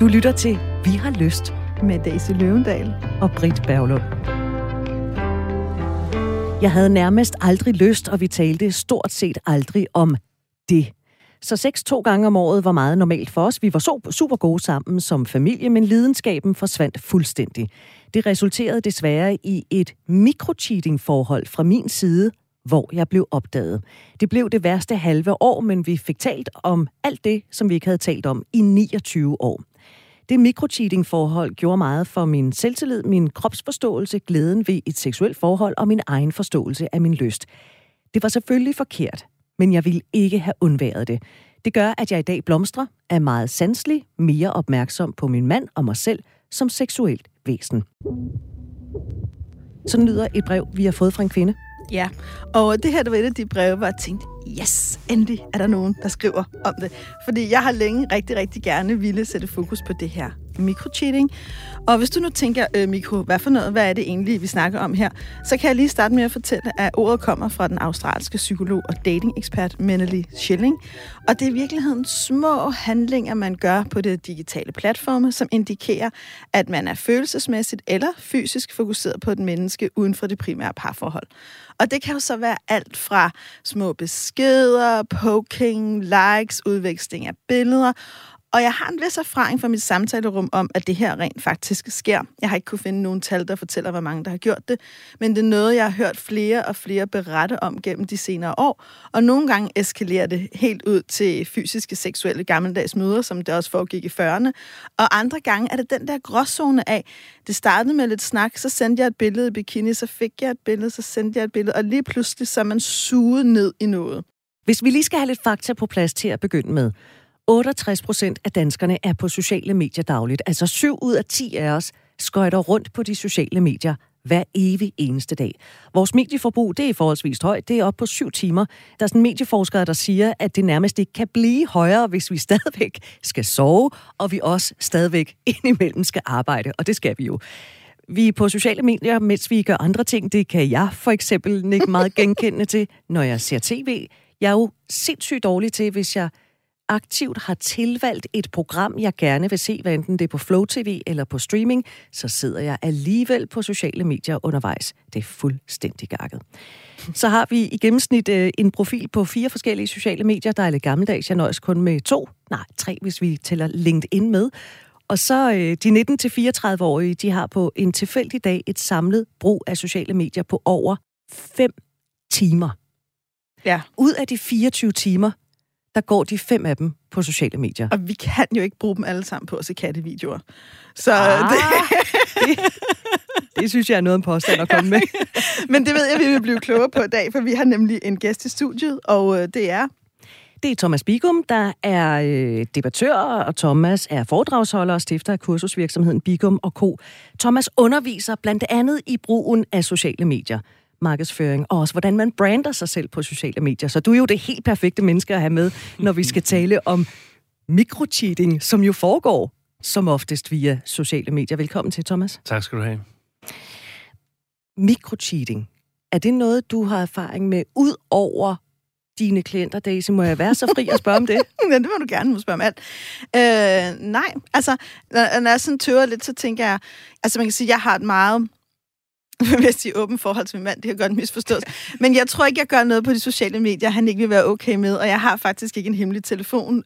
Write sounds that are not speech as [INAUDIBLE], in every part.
Du lytter til Vi har lyst med Daisy Løvendal og Britt Berglund. Jeg havde nærmest aldrig lyst, og vi talte stort set aldrig om det. Så seks to gange om året var meget normalt for os. Vi var så super gode sammen som familie, men lidenskaben forsvandt fuldstændig. Det resulterede desværre i et mikrocheating-forhold fra min side, hvor jeg blev opdaget. Det blev det værste halve år, men vi fik talt om alt det, som vi ikke havde talt om i 29 år. Det mikrocheating-forhold gjorde meget for min selvtillid, min kropsforståelse, glæden ved et seksuelt forhold og min egen forståelse af min lyst. Det var selvfølgelig forkert, men jeg ville ikke have undværet det. Det gør, at jeg i dag blomstrer, er meget sanselig, mere opmærksom på min mand og mig selv som seksuelt væsen. Sådan lyder et brev, vi har fået fra en kvinde. Ja, og det her, det var et af de breve, hvor jeg tænkte, yes, endelig er der nogen, der skriver om det. Fordi jeg har længe rigtig, rigtig gerne ville sætte fokus på det her mikrocheating. Og hvis du nu tænker, øh, Mikro, hvad for noget, hvad er det egentlig, vi snakker om her, så kan jeg lige starte med at fortælle, at ordet kommer fra den australske psykolog og datingekspert Menely Schilling. Og det er i virkeligheden små handlinger, man gør på det digitale platforme, som indikerer, at man er følelsesmæssigt eller fysisk fokuseret på et menneske uden for det primære parforhold. Og det kan jo så være alt fra små beskeder, poking, likes, udveksling af billeder, og jeg har en vis erfaring fra mit samtalerum om, at det her rent faktisk sker. Jeg har ikke kunne finde nogen tal, der fortæller, hvor mange der har gjort det, men det er noget, jeg har hørt flere og flere berette om gennem de senere år, og nogle gange eskalerer det helt ud til fysiske, seksuelle gammeldags møder, som det også foregik i 40'erne, og andre gange er det den der gråzone af, det startede med lidt snak, så sendte jeg et billede i bikini, så fik jeg et billede, så sendte jeg et billede, og lige pludselig så er man suget ned i noget. Hvis vi lige skal have lidt fakta på plads til at begynde med, 68 procent af danskerne er på sociale medier dagligt. Altså 7 ud af 10 af os skøjter rundt på de sociale medier hver evig eneste dag. Vores medieforbrug, det er forholdsvis højt. Det er op på syv timer. Der er sådan medieforskere, der siger, at det nærmest ikke kan blive højere, hvis vi [LAUGHS] stadigvæk skal sove, og vi også stadigvæk indimellem skal arbejde. Og det skal vi jo. Vi er på sociale medier, mens vi gør andre ting. Det kan jeg for eksempel ikke meget [LAUGHS] genkendende til, når jeg ser tv. Jeg er jo sindssygt dårlig til, hvis jeg aktivt har tilvalgt et program, jeg gerne vil se, hvad enten det er på Flow TV eller på streaming, så sidder jeg alligevel på sociale medier undervejs. Det er fuldstændig gakket. Så har vi i gennemsnit øh, en profil på fire forskellige sociale medier. Der er lidt gammeldags. Jeg nøjes kun med to. Nej, tre, hvis vi tæller LinkedIn med. Og så øh, de 19-34-årige, de har på en tilfældig dag et samlet brug af sociale medier på over 5 timer. Ja. Ud af de 24 timer, der går de fem af dem på sociale medier. Og vi kan jo ikke bruge dem alle sammen på at se kattevideoer. Så ah, [LAUGHS] det... det... [LAUGHS] Det synes jeg er noget en påstand at komme med. [LAUGHS] Men det ved jeg, vi vil blive klogere på i dag, for vi har nemlig en gæst i studiet, og øh, det er... Det er Thomas Bigum, der er øh, debattør, og Thomas er foredragsholder og stifter af kursusvirksomheden Bigum og Co. Thomas underviser blandt andet i brugen af sociale medier markedsføring, og også hvordan man brander sig selv på sociale medier. Så du er jo det helt perfekte menneske at have med, når vi skal [LAUGHS] tale om mikrocheating, som jo foregår som oftest via sociale medier. Velkommen til, Thomas. Tak skal du have. Mikrocheating. Er det noget, du har erfaring med, ud over dine klienter, Daisy? Må jeg være så fri at spørge om det? [LAUGHS] ja, det må du gerne må spørge om alt. Øh, nej, altså, når, når jeg sådan tøver lidt, så tænker jeg, altså man kan sige, jeg har et meget vil jeg sige åben forhold til min mand, det kan godt misforstås. Men jeg tror ikke, jeg gør noget på de sociale medier, han ikke vil være okay med, og jeg har faktisk ikke en hemmelig telefon.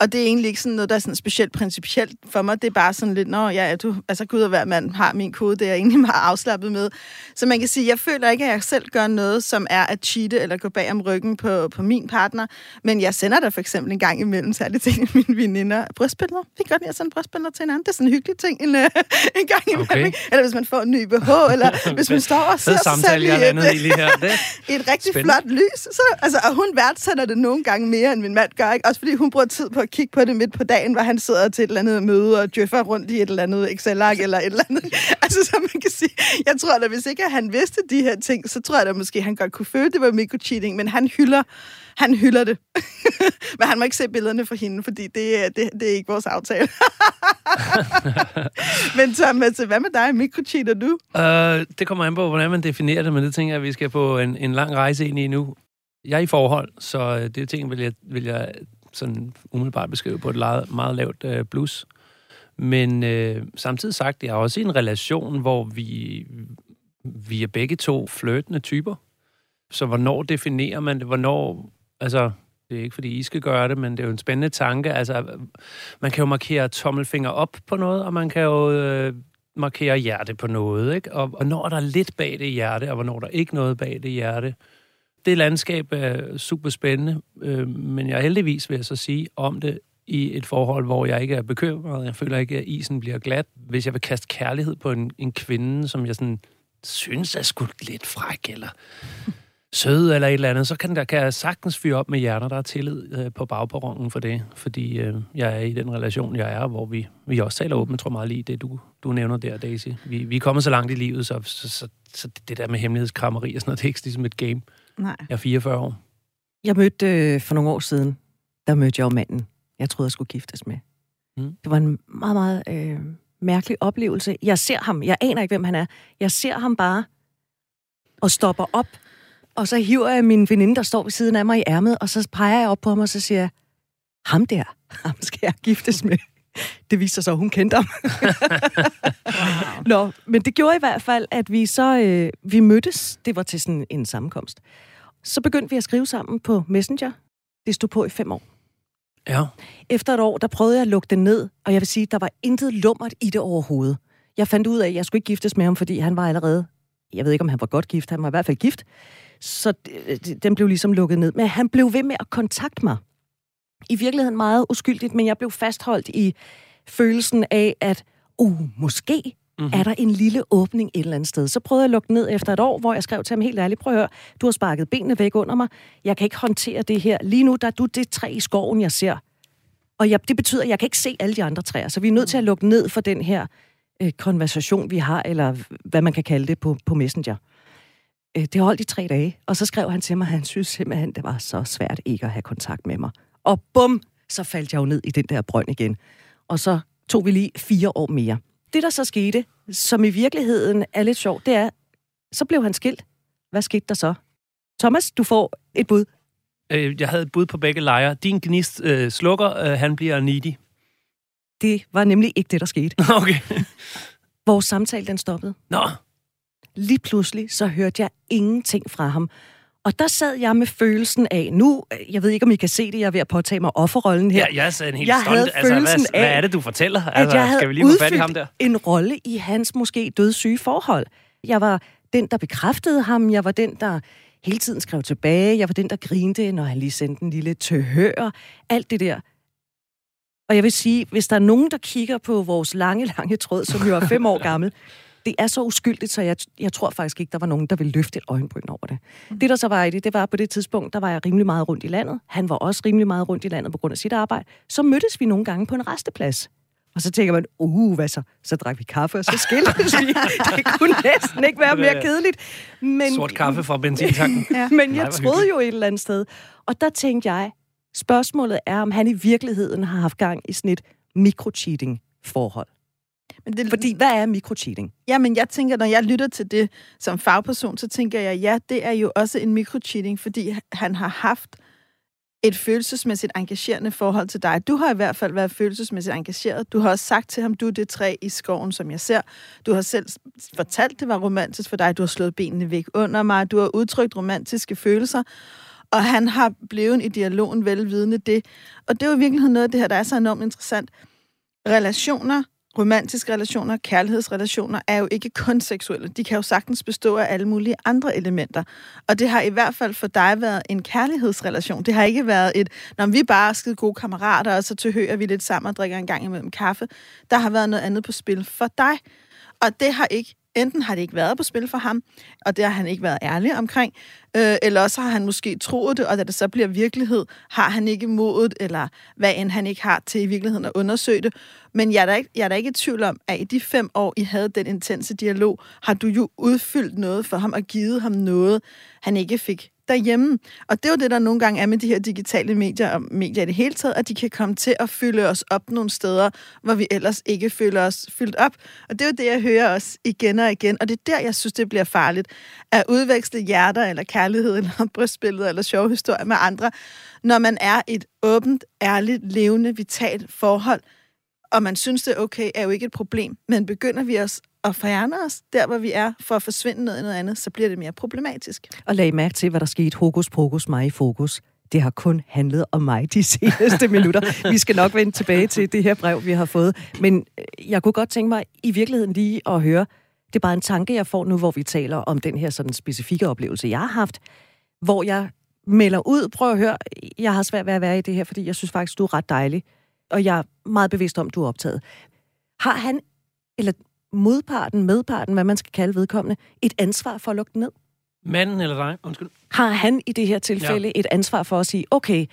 Og det er egentlig ikke sådan noget, der er sådan specielt principielt for mig. Det er bare sådan lidt, nå ja, du, altså gud og hver mand har min kode, det er jeg egentlig meget afslappet med. Så man kan sige, jeg føler ikke, at jeg selv gør noget, som er at cheate eller gå bag om ryggen på, på min partner. Men jeg sender der for eksempel en gang imellem, særligt til mine veninder, brystbilleder. Vi kan godt lide at sende brystbilleder til hinanden. Det er sådan en hyggelig ting en, en gang imellem. Okay. Eller hvis man får en ny BH, eller hvis man står og ser sig selv i et, lige her. Det [LAUGHS] et rigtig spændende. flot lys. Så, altså, og hun værdsætter det nogle gange mere, end min mand gør. Ikke? Også fordi hun bruger tid på at kigge på det midt på dagen, hvor han sidder til et eller andet møde og djøffer rundt i et eller andet Excel-ark eller et eller andet. [LAUGHS] Altså, så man kan sige, jeg tror da, hvis ikke han vidste de her ting, så tror jeg da måske, han godt kunne føle, det var mikrocheating, men han hylder, han hylder det. [LAUGHS] men han må ikke se billederne fra hende, fordi det, det, det er ikke vores aftale. [LAUGHS] men Thomas, hvad med dig? Mikrocheater du? Uh, det kommer an på, hvordan man definerer det, men det tænker jeg, at vi skal på en, en lang rejse ind i nu. Jeg er i forhold, så øh, det ting vil jeg, vil jeg sådan umiddelbart beskrive på et meget, meget lavt øh, blus. Men øh, samtidig sagt, jeg er også i en relation, hvor vi, vi er begge to flirtende typer. Så hvornår definerer man det? Hvornår, altså, det er ikke fordi I skal gøre det, men det er jo en spændende tanke. Altså, man kan jo markere tommelfinger op på noget, og man kan jo øh, markere hjerte på noget, ikke? Og hvornår er der lidt bag det hjerte, og hvornår er der ikke noget bag det hjerte. Det landskab er super spændende, øh, men jeg er heldigvis, vil jeg så sige, om det i et forhold, hvor jeg ikke er bekymret. Jeg føler ikke, at isen bliver glat. Hvis jeg vil kaste kærlighed på en, en kvinde, som jeg sådan synes er sgu lidt fræk, eller [LAUGHS] sød eller et eller andet, så kan, der, kan jeg sagtens fyre op med hjerner, der er tillid øh, på bagperronen for det, fordi øh, jeg er i den relation, jeg er, hvor vi, vi også taler åbent, tror meget lige det, du, du nævner der, Daisy. Vi, vi er kommet så langt i livet, så, så, så, så det der med hemmelighedskrammeri og sådan noget, det er ikke ligesom et game. Nej. Jeg er 44 år. Jeg mødte øh, for nogle år siden, der mødte jeg jo manden, jeg troede, jeg skulle giftes med. Mm. Det var en meget, meget øh, mærkelig oplevelse. Jeg ser ham, jeg aner ikke, hvem han er. Jeg ser ham bare og stopper op, og så hiver jeg min veninde, der står ved siden af mig i ærmet, og så peger jeg op på ham, og så siger jeg, ham der, ham skal jeg giftes med. [LAUGHS] Det viser sig, at hun kendte ham. [LAUGHS] Nå, men det gjorde i hvert fald, at vi så øh, vi mødtes. Det var til sådan en sammenkomst. Så begyndte vi at skrive sammen på Messenger. Det stod på i fem år. Ja. Efter et år, der prøvede jeg at lukke det ned, og jeg vil sige, der var intet lummert i det overhovedet. Jeg fandt ud af, at jeg skulle ikke giftes med ham, fordi han var allerede, jeg ved ikke, om han var godt gift, han var i hvert fald gift, så det- den blev ligesom lukket ned. Men han blev ved med at kontakte mig. I virkeligheden meget uskyldigt, men jeg blev fastholdt i følelsen af, at uh, måske Mm-hmm. er der en lille åbning et eller andet sted. Så prøvede jeg at lukke ned efter et år, hvor jeg skrev til ham helt ærligt, prøv at høre, du har sparket benene væk under mig, jeg kan ikke håndtere det her. Lige nu, der er du det træ i skoven, jeg ser. Og jeg, det betyder, at jeg kan ikke se alle de andre træer, så vi er nødt til at lukke ned for den her øh, konversation, vi har, eller hvad man kan kalde det på, på Messenger. Øh, det holdt i tre dage, og så skrev han til mig, at han synes simpelthen, det var så svært ikke at have kontakt med mig. Og bum, så faldt jeg jo ned i den der brønd igen. Og så tog vi lige fire år mere. Det, der så skete, som i virkeligheden er lidt sjovt, det er, så blev han skilt. Hvad skete der så? Thomas, du får et bud. Øh, jeg havde et bud på begge lejre. Din gnist øh, slukker, øh, han bliver needy. Det var nemlig ikke det, der skete. [LAUGHS] Okay. Vores samtale, den stoppede. Nå, Lige pludselig, så hørte jeg ingenting fra ham. Og der sad jeg med følelsen af, nu, øh, jeg ved ikke, om I kan se det, jeg er ved at påtage mig offerrollen her. ja, jeg er sådan helt Jeg stolt. havde altså, følelsen hvad, hvad af, er det, du fortæller? at Altså, jeg havde skal vi lige få fat i ham der? udfyldt en rolle i hans måske dødssyge forhold. Jeg var den, der bekræftede ham. Jeg var den, der hele tiden skrev tilbage. Jeg var den, der grinte, når han lige sendte en lille tøhør. Alt det der. Og jeg vil sige, hvis der er nogen, der kigger på vores lange, lange tråd, som jo er fem år gammel, [LAUGHS] det er så uskyldigt, så jeg, jeg tror faktisk ikke, der var nogen, der ville løfte et øjenbryn over det. Mm. Det, der så var i det, det var på det tidspunkt, der var jeg rimelig meget rundt i landet. Han var også rimelig meget rundt i landet på grund af sit arbejde. Så mødtes vi nogle gange på en resteplads. Og så tænker man, uh, hvad så? Så drak vi kaffe, og så skiltes vi. [LAUGHS] Det kunne næsten ikke være mere kedeligt. Men, Sort kaffe fra benzintanken. [LAUGHS] Ja. men jeg troede jo et eller andet sted. Og der tænkte jeg, spørgsmålet er, om han i virkeligheden har haft gang i sådan et mikrocheating-forhold. Men det, Fordi, hvad er mikrocheating? Jamen, jeg tænker, når jeg lytter til det som fagperson, så tænker jeg, ja, det er jo også en mikrocheating, fordi han har haft et følelsesmæssigt engagerende forhold til dig. Du har i hvert fald været følelsesmæssigt engageret. Du har også sagt til ham, du er det træ i skoven, som jeg ser. Du har selv fortalt, det var romantisk for dig. Du har slået benene væk under mig. Du har udtrykt romantiske følelser. Og han har blevet i dialogen velvidende det. Og det er jo i virkeligheden noget af det her, der er så enormt interessant. Relationer, romantiske relationer, kærlighedsrelationer, er jo ikke kun seksuelle. De kan jo sagtens bestå af alle mulige andre elementer. Og det har i hvert fald for dig været en kærlighedsrelation. Det har ikke været et, når vi bare er skide gode kammerater, og så tilhører vi lidt sammen og drikker en gang imellem kaffe. Der har været noget andet på spil for dig. Og det har ikke, enten har det ikke været på spil for ham, og det har han ikke været ærlig omkring, øh, eller også har han måske troet det, og da det så bliver virkelighed, har han ikke modet, eller hvad end han ikke har til i virkeligheden at undersøge det. Men jeg er, da ikke, jeg er da ikke i tvivl om, at i de fem år, I havde den intense dialog, har du jo udfyldt noget for ham og givet ham noget, han ikke fik derhjemme. Og det er jo det, der nogle gange er med de her digitale medier, og medier i det hele taget, at de kan komme til at fylde os op nogle steder, hvor vi ellers ikke føler os fyldt op. Og det er jo det, jeg hører os igen og igen. Og det er der, jeg synes, det bliver farligt. At udveksle hjerter, eller kærlighed, eller [LAUGHS] brystbilleder, eller sjove historier med andre, når man er et åbent, ærligt, levende, vitalt forhold, og man synes, det er okay, er jo ikke et problem. Men begynder vi os at fjerne os der, hvor vi er, for at forsvinde noget i noget andet, så bliver det mere problematisk. Og lag mærke til, hvad der skete. Hokus pokus, mig i fokus. Det har kun handlet om mig de [LAUGHS] seneste minutter. Vi skal nok vende tilbage til det her brev, vi har fået. Men øh, jeg kunne godt tænke mig i virkeligheden lige at høre, det er bare en tanke, jeg får nu, hvor vi taler om den her sådan specifikke oplevelse, jeg har haft, hvor jeg melder ud, prøv at høre, jeg har svært ved at være i det her, fordi jeg synes faktisk, du er ret dejlig, og jeg er meget bevidst om, du er optaget. Har han, eller modparten, medparten, hvad man skal kalde vedkommende, et ansvar for at lukke ned? Manden eller dig? Undskyld. Har han i det her tilfælde ja. et ansvar for at sige, okay,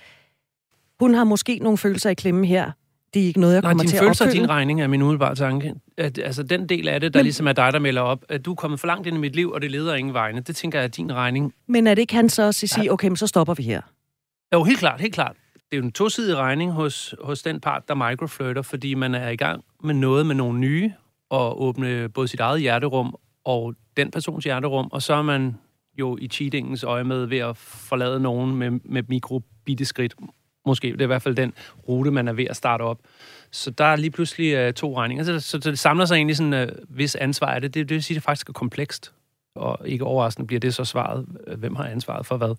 hun har måske nogle følelser i klemme her, det er ikke noget, jeg Nej, kommer til at opfylde. din regning er min umiddelbare tanke. At, altså den del af det, der Men- ligesom er dig, der melder op, at du er kommet for langt ind i mit liv, og det leder ingen vegne. Det tænker jeg er din regning. Men er det ikke han så at sige, okay, men så stopper vi her? Jo, helt klart, helt klart. Det er jo en tosidig regning hos, hos den part, der microflirter, fordi man er i gang med noget med nogle nye, og åbne både sit eget hjerterum og den persons hjerterum, og så er man jo i cheatingens øje med ved at forlade nogen med, med mikrobitte skridt. Måske, det er i hvert fald den rute, man er ved at starte op. Så der er lige pludselig uh, to regninger. Så, så, så det samler sig egentlig sådan, uh, hvis ansvar er det. det. Det vil sige, at det faktisk er komplekst. Og ikke overraskende bliver det så svaret, øh, hvem har ansvaret for hvad.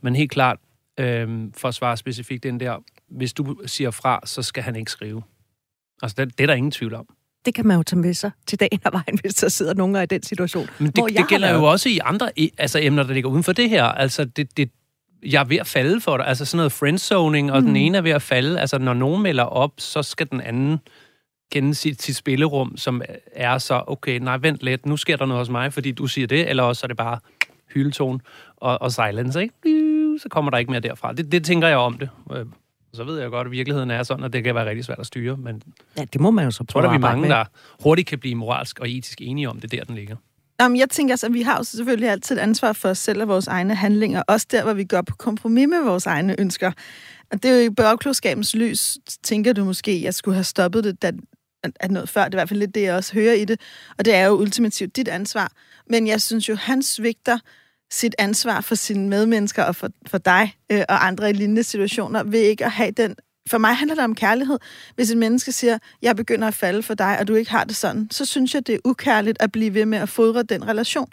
Men helt klart, øhm, for at svare specifikt den der, hvis du siger fra, så skal han ikke skrive. Altså, det, det er der ingen tvivl om. Det kan man jo tage med sig til dagen af vejen, [LAUGHS] hvis der sidder nogen i den situation. Men hvor det, det gælder jo også i andre e- altså, emner, der ligger uden for det her. Altså, det, det, jeg er ved at falde for dig. Altså sådan noget friendzoning, og mm. den ene er ved at falde. Altså, når nogen melder op, så skal den anden kende sit, sit spillerum, som er så, okay, nej, vent lidt, nu sker der noget hos mig, fordi du siger det, eller også er det bare hyletone og, og silence, ikke? Så kommer der ikke mere derfra. Det, det tænker jeg om det. Så ved jeg godt, at virkeligheden er sådan, at det kan være rigtig svært at styre, men Ja, det må man jo så tror, prøve er at vi mange, med. der hurtigt kan blive moralsk og etisk enige om det, der den ligger. Jamen, jeg tænker altså, at vi har jo selvfølgelig altid et ansvar for os selv og vores egne handlinger, også der, hvor vi går på kompromis med vores egne ønsker. Og det er jo i bagklodskabens lys, tænker du måske, at jeg skulle have stoppet det, da, at- at noget før. Det er i hvert fald lidt det, jeg også hører i det. Og det er jo ultimativt dit ansvar. Men jeg synes jo, han svigter sit ansvar for sine medmennesker og for, for dig øh, og andre i lignende situationer ved ikke at have den... For mig handler det om kærlighed. Hvis et menneske siger, jeg begynder at falde for dig, og du ikke har det sådan, så synes jeg, det er ukærligt at blive ved med at fodre den relation.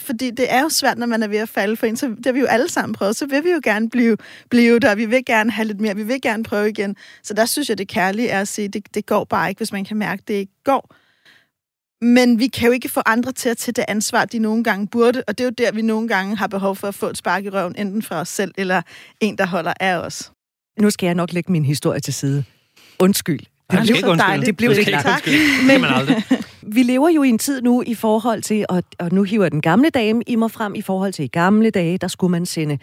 Fordi det er jo svært, når man er ved at falde for en, så det har vi jo alle sammen prøvet, så vil vi jo gerne blive, blive der, vi vil gerne have lidt mere, vi vil gerne prøve igen. Så der synes jeg, det kærlige er at sige, det, det går bare ikke, hvis man kan mærke, det ikke går. Men vi kan jo ikke få andre til at tage det ansvar, de nogle gange burde, og det er jo der, vi nogle gange har behov for at få et spark i røven, enten fra os selv, eller en, der holder af os. Nu skal jeg nok lægge min historie til side. Undskyld. Skal blev så dejligt. Det blev ikke tak. Det aldrig. [LAUGHS] Vi lever jo i en tid nu i forhold til, og, og nu hiver den gamle dame i mig frem, i forhold til i gamle dage, der skulle man sende,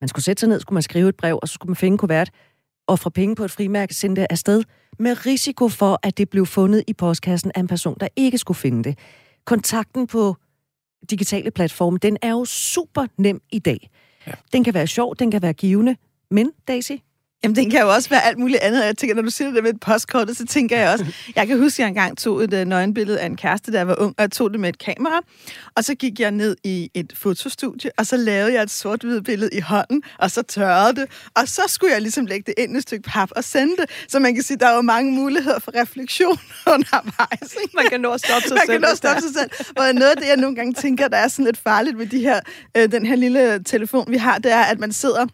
man skulle sætte sig ned, skulle man skrive et brev, og så skulle man finde en kuvert, og fra penge på et frimærke sende det afsted, med risiko for, at det blev fundet i postkassen af en person, der ikke skulle finde det. Kontakten på digitale platforme, den er jo super nem i dag. Ja. Den kan være sjov, den kan være givende, men Daisy, Jamen, den kan jo også være alt muligt andet. Jeg tænker, når du siger det med et postkort, så tænker jeg også... Jeg kan huske, at jeg engang tog et uh, nøgenbillede af en kæreste, da jeg var ung, og jeg tog det med et kamera. Og så gik jeg ned i et fotostudie, og så lavede jeg et sort-hvidt billede i hånden, og så tørrede det. Og så skulle jeg ligesom lægge det ind i et stykke pap og sende det. Så man kan sige, der er jo mange muligheder for refleksion [LAUGHS] undervejs. Ikke? man kan nå at stoppe sig Man kan også stoppe sig selv. Og noget af det, jeg nogle gange tænker, der er sådan lidt farligt ved de her, øh, den her lille telefon, vi har, det er, at man sidder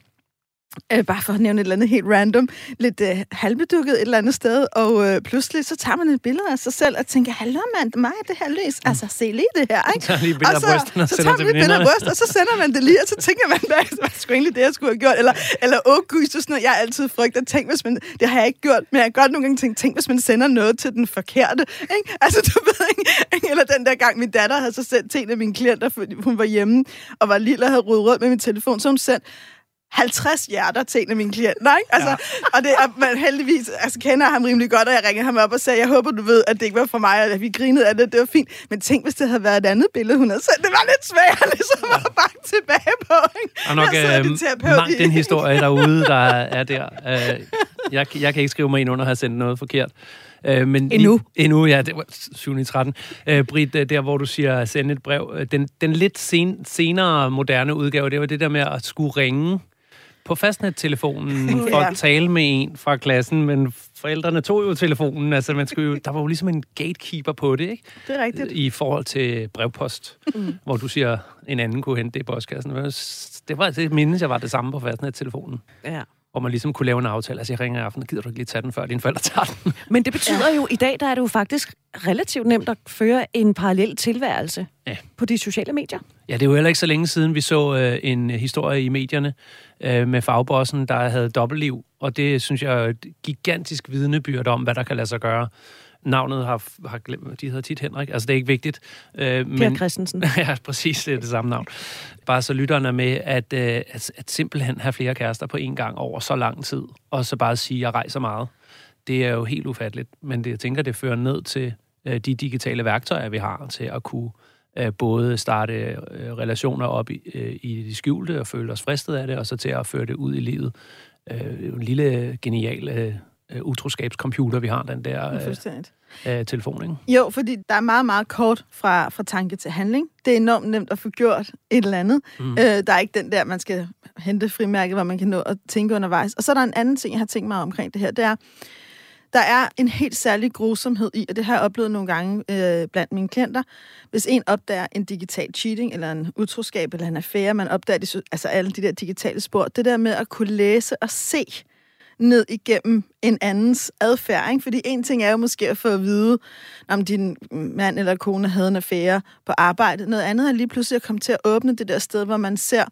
øh, bare for at nævne et eller andet helt random, lidt øh, halvbedukket et eller andet sted, og øh, pludselig så tager man et billede af sig selv og tænker, hallo mand, mig er det her lys. Altså, se lige det her, ikke? Tager lige og af brysterne og så, så tager man lige billeder af bryst, og så sender man det lige, og så tænker man, det var sgu egentlig det, jeg skulle have gjort. Eller, eller åh gud, så sådan noget, jeg har altid frygtet, tænk hvis man, det har jeg ikke gjort, men jeg har godt nogle gange tænkt, tænk hvis man sender noget til den forkerte, ikke? Altså, du ved ikke, eller den der gang, min datter havde så sendt til en af mine klienter, fordi hun var hjemme, og var lille og havde rodet rundt med min telefon, så hun sendte 50 hjerter til en af mine klienter, ikke? Altså, ja. Og det er man heldigvis, altså kender ham rimelig godt, og jeg ringede ham op og sagde, jeg håber, du ved, at det ikke var for mig, og at vi grinede af det, det var fint. Men tænk, hvis det havde været et andet billede, hun havde sendt. Det var lidt svært, [LAUGHS] ligesom at banke tilbage på, ikke? Og nok øh, i- den historie derude, der er der. Øh, jeg, jeg kan ikke skrive mig ind under at have sendt noget forkert. Øh, men Endnu. Lige, endnu, ja. Det var 7 i 13. Øh, Britt, øh, der hvor du siger, send et brev. øh, Den, den lidt sen, senere moderne udgave, det var det der med at skulle ringe på fastnettelefonen [LAUGHS] for ja. at tale med en fra klassen, men forældrene tog jo telefonen. Altså, man skulle jo, der var jo ligesom en gatekeeper på det, ikke? Det er rigtigt. I forhold til brevpost, mm. hvor du siger, en anden kunne hente det i postkassen. Det var det mindes jeg var det samme på fastnettelefonen. Ja. Hvor man ligesom kunne lave en aftale. Altså, jeg ringer i aften, gider du ikke lige tage den, før dine forældre tager den? [LAUGHS] Men det betyder ja. jo, i dag der er det jo faktisk relativt nemt at føre en parallel tilværelse Ja. på de sociale medier. Ja, det er jo heller ikke så længe siden, vi så øh, en historie i medierne øh, med fagbossen, der havde dobbeltliv. Og det synes jeg er et gigantisk vidnebyrd om, hvad der kan lade sig gøre. Navnet har, har glemt, de hedder tit Henrik, altså det er ikke vigtigt. Øh, Per Christensen. [LAUGHS] ja, præcis, det er det samme navn. Bare så lytterne er med, at, øh, at, at simpelthen have flere kærester på en gang over så lang tid, og så bare sige, at jeg rejser meget. Det er jo helt ufatteligt, men det, jeg tænker, det fører ned til øh, de digitale værktøjer, vi har til at kunne øh, både starte øh, relationer op i, øh, i de skjulte og føle os fristet af det, og så til at føre det ud i livet. Øh, en lille genial øh, øh, utroskabscomputer, vi har, den der øh, øh, telefon, ikke? Jo, fordi der er meget, meget kort fra, fra tanke til handling. Det er enormt nemt at få gjort et eller andet. Mm. Øh, der er ikke den der, man skal hente frimærke, hvor man kan nå at tænke undervejs. Og så er der en anden ting, jeg har tænkt mig omkring det her. Det er, der er en helt særlig grusomhed i, og det har jeg oplevet nogle gange øh, blandt mine klienter. Hvis en opdager en digital cheating, eller en utroskab, eller en affære, man opdager de, altså alle de der digitale spor, det der med at kunne læse og se ned igennem en andens adfærd. Ikke? Fordi en ting er jo måske at få at vide, om din mand eller kone havde en affære på arbejde. Noget andet er lige pludselig at komme til at åbne det der sted, hvor man ser,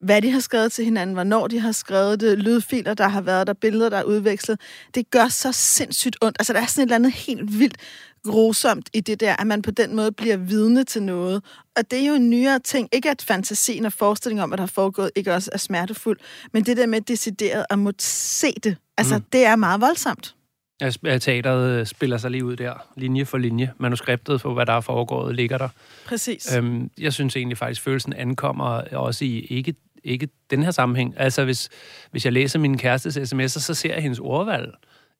hvad de har skrevet til hinanden, hvornår de har skrevet det, lydfiler, der har været der, billeder, der er udvekslet. Det gør så sindssygt ondt. Altså, der er sådan et eller andet helt vildt grusomt i det der, at man på den måde bliver vidne til noget. Og det er jo en nyere ting. Ikke at fantasien og forestillingen om, at der har foregået, ikke også er smertefuld, men det der med decideret at måtte se det, altså, mm. det er meget voldsomt. Ja, Teateret spiller sig lige ud der, linje for linje. Manuskriptet for, hvad der er foregået, ligger der. Præcis. Øhm, jeg synes egentlig faktisk, følelsen ankommer også i ikke, ikke den her sammenhæng. Altså, hvis, hvis jeg læser min kærestes sms'er, så ser jeg hendes ordvalg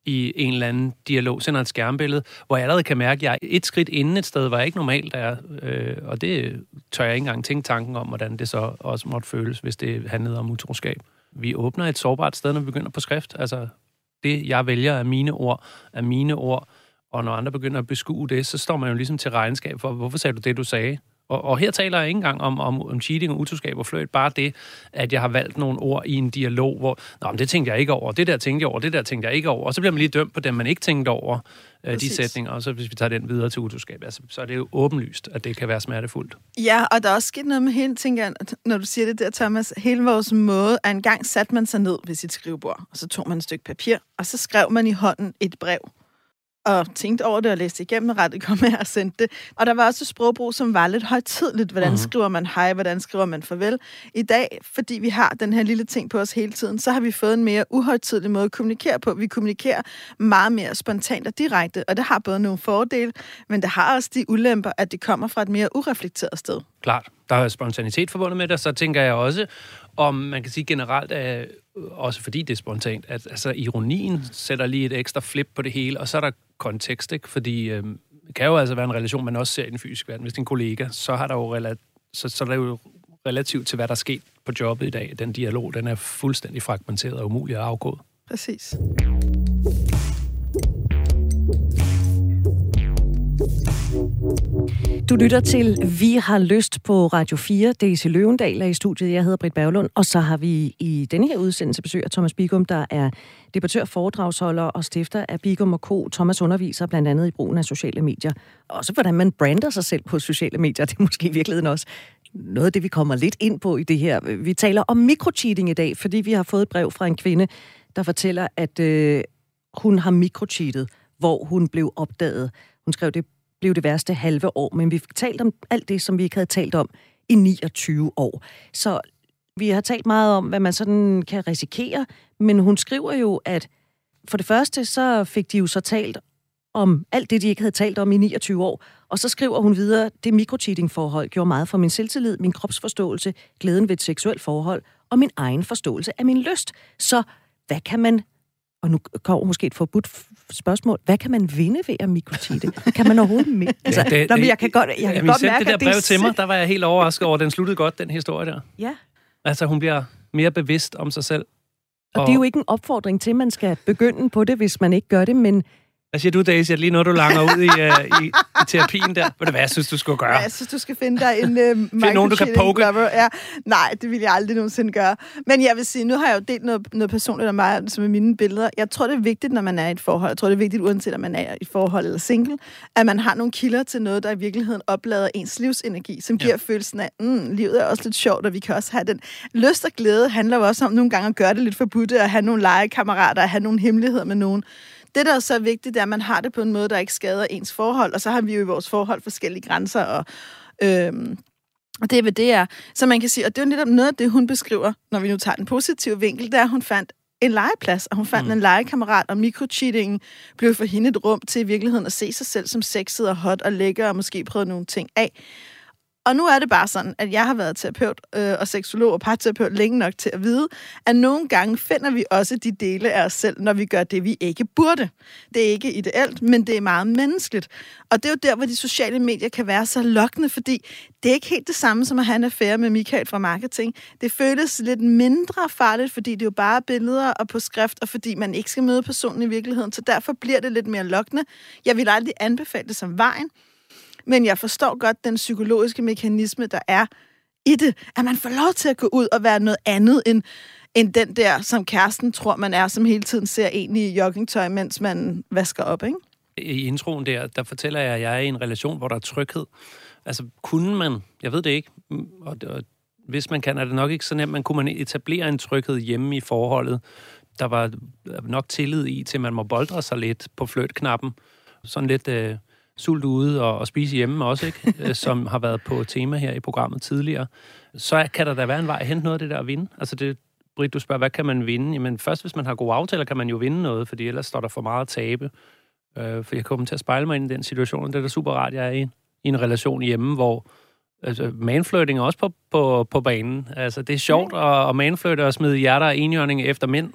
i en eller anden dialog, sender et skærmbillede, hvor jeg allerede kan mærke, at jeg er et skridt inden et sted, hvor jeg ikke normalt er. Øh, og det tør jeg ikke engang tænke tanken om, hvordan det så også måtte føles, hvis det handlede om utroskab. Vi åbner et sårbart sted, når vi begynder på skrift. Altså, det, jeg vælger, er mine ord, er mine ord. Og når andre begynder at beskue det, så står man jo ligesom til regnskab for, hvorfor sagde du det, du sagde? Og, og her taler jeg ikke engang om, om, om cheating og utroskab og fløjt. Bare det, at jeg har valgt nogle ord i en dialog, hvor Nå, men det tænkte jeg ikke over, det der tænkte jeg over, det der tænkte jeg ikke over. Og så bliver man lige dømt på dem, man ikke tænkte over, øh, de sætninger. Og så hvis vi tager den videre til utroskab, altså, så er det jo åbenlyst, at det kan være smertefuldt. Ja, og der er også sket noget med hele, tænker jeg, når du siger det der, Thomas, hele vores måde, at engang satte man sig ned ved sit skrivebord, og så tog man et stykke papir, og så skrev man i hånden et brev, og tænkte over det og læste igennem, rettet kom med og sendte det. Og der var også sprogbrug, som var lidt højtidligt. Hvordan Mhm. skriver man hej, hvordan skriver man farvel? I dag, fordi vi har den her lille ting på os hele tiden, så har vi fået en mere uhøjtidlig måde at kommunikere på. Vi kommunikerer meget mere spontant og direkte, og det har både nogle fordele, men det har også de ulemper, at det kommer fra et mere ureflekteret sted. Klart, der er spontanitet forbundet med det, så tænker jeg også, om man kan sige generelt, at, øh, også fordi det er spontant, at altså, ironien sætter lige et ekstra flip på det hele, og så er der kontekst, ikke? Fordi øh, det kan jo altså være en relation, man også ser i den fysiske verden. Hvis det er en kollega, så, har der jo rela- så, så er der jo relativt til, hvad der er sket på jobbet i dag. Den dialog, den er fuldstændig fragmenteret og umulig at afgå. Præcis. Du lytter til Vi har lyst på Radio 4. Daisy Løvendal er i studiet. Jeg hedder Britt Berglund. Og så har vi i denne her udsendelse besøg af Thomas Bigum, der er debattør, foredragsholder og stifter af Bigum Co. Thomas underviser blandt andet i brugen af sociale medier. Også hvordan man brander sig selv på sociale medier. Det er måske i virkeligheden også noget af det, vi kommer lidt ind på i det her. Vi taler om mikrocheating i dag, fordi vi har fået et brev fra en kvinde, der fortæller, at øh, hun har mikrocheatet, hvor hun blev opdaget. Hun skrev, det blev det værste halve år, men vi fik talt om alt det, som vi ikke havde talt om i 29 år. Så vi har talt meget om, hvad man sådan kan risikere, men hun skriver jo, at for det første, så fik de jo så talt om alt det, de ikke havde talt om i 29 år. Og så skriver hun videre, det mikrocheating-forhold gjorde meget for min selvtillid, min kropsforståelse, glæden ved et seksuelt forhold og min egen forståelse af min lyst. Så hvad kan man og nu kommer måske et forbudt spørgsmål. Hvad kan man vinde ved at mikrocheate? Kan man overhovedet... Mi- altså, det- nå, men det- jeg kan godt, jeg kan Jamen, godt mærke, det der brev er til mig, der var jeg helt overrasket over, den sluttede godt, den historie der. Ja. Altså, hun bliver mere bevidst om sig selv. Og, og det er jo ikke en opfordring til, at man skal begynde på det, hvis man ikke gør det, men hvad siger du, Daisy? Lige noget, du langer ud i, uh, i, i terapien der. Ved du hvad, jeg synes, du skulle gøre? Ja, jeg synes, du skal finde dig en uh, Find nogen, du kan poke. Lover. Ja, nej, det vil jeg aldrig nogensinde gøre. Men jeg vil sige, nu har jeg jo delt noget, noget personligt af mig, som er mine billeder. Jeg tror, det er vigtigt, når man er i et forhold. Jeg tror, det er vigtigt, uanset om man er i et forhold eller single, at man har nogle kilder til noget, der i virkeligheden oplader ens livsenergi, som giver ja. følelsen af, mm, livet er også lidt sjovt, og vi kan også have den. Lyst og glæde handler jo også om nogle gange at gøre det lidt forbudt, at have nogle legekammerater, at have nogle hemmeligheder med nogen. Det, der er så vigtigt, er, at man har det på en måde, der ikke skader ens forhold, og så har vi jo i vores forhold forskellige grænser, og øhm, og det er, hvad det er. Så man kan sige, og det er jo netop noget af det, hun beskriver, når vi nu tager den positive vinkel, det er, at hun fandt en legeplads, og hun fandt mm. en legekammerat, og mikrocheating blev for hende et rum til i virkeligheden at se sig selv som sexet og hot og lækker, og måske prøve nogle ting af. Og nu er det bare sådan, at jeg har været terapeut øh, og seksolog og parterapeut længe nok til at vide, at nogle gange finder vi også de dele af os selv, når vi gør det, vi ikke burde. Det er ikke ideelt, men det er meget menneskeligt. Og det er jo der, hvor de sociale medier kan være så lokkende, fordi det er ikke helt det samme som at have en affære med Michael fra marketing. Det føles lidt mindre farligt, fordi det er jo bare billeder og på skrift, og fordi man ikke skal møde personen i virkeligheden. Så derfor bliver det lidt mere lokkende. Jeg vil aldrig anbefale det som vejen, men jeg forstår godt den psykologiske mekanisme, der er i det, at man får lov til at gå ud og være noget andet end, end den der, som kæresten tror, man er, som hele tiden ser en i joggingtøj, mens man vasker op, ikke? I introen der, der fortæller jeg, at jeg er i en relation, hvor der er tryghed. Altså, kunne man, jeg ved det ikke, mm, og, og hvis man kan, er det nok ikke så nemt, men kunne man etablere en tryghed hjemme i forholdet, der var nok tillid i til, man må boldre sig lidt på fløtknappen, sådan lidt... Øh, sult ude og, og spise hjemme også, ikke? [LAUGHS] Øh, som har været på tema her i programmet tidligere, så kan der da være en vej at hente noget af det der at vinde. Altså det, Britt, du spørger, hvad kan man vinde? Jamen først, hvis man har gode aftaler, kan man jo vinde noget, fordi ellers står der for meget at tabe. Øh, for jeg kommer til at spejle mig ind i den situation, det er da super rart, jeg er i, i en relation hjemme, hvor altså, manflirting er også på, på, på banen. Altså, det er sjovt at, at manflirte og smide hjerter og enhjørning efter mænd.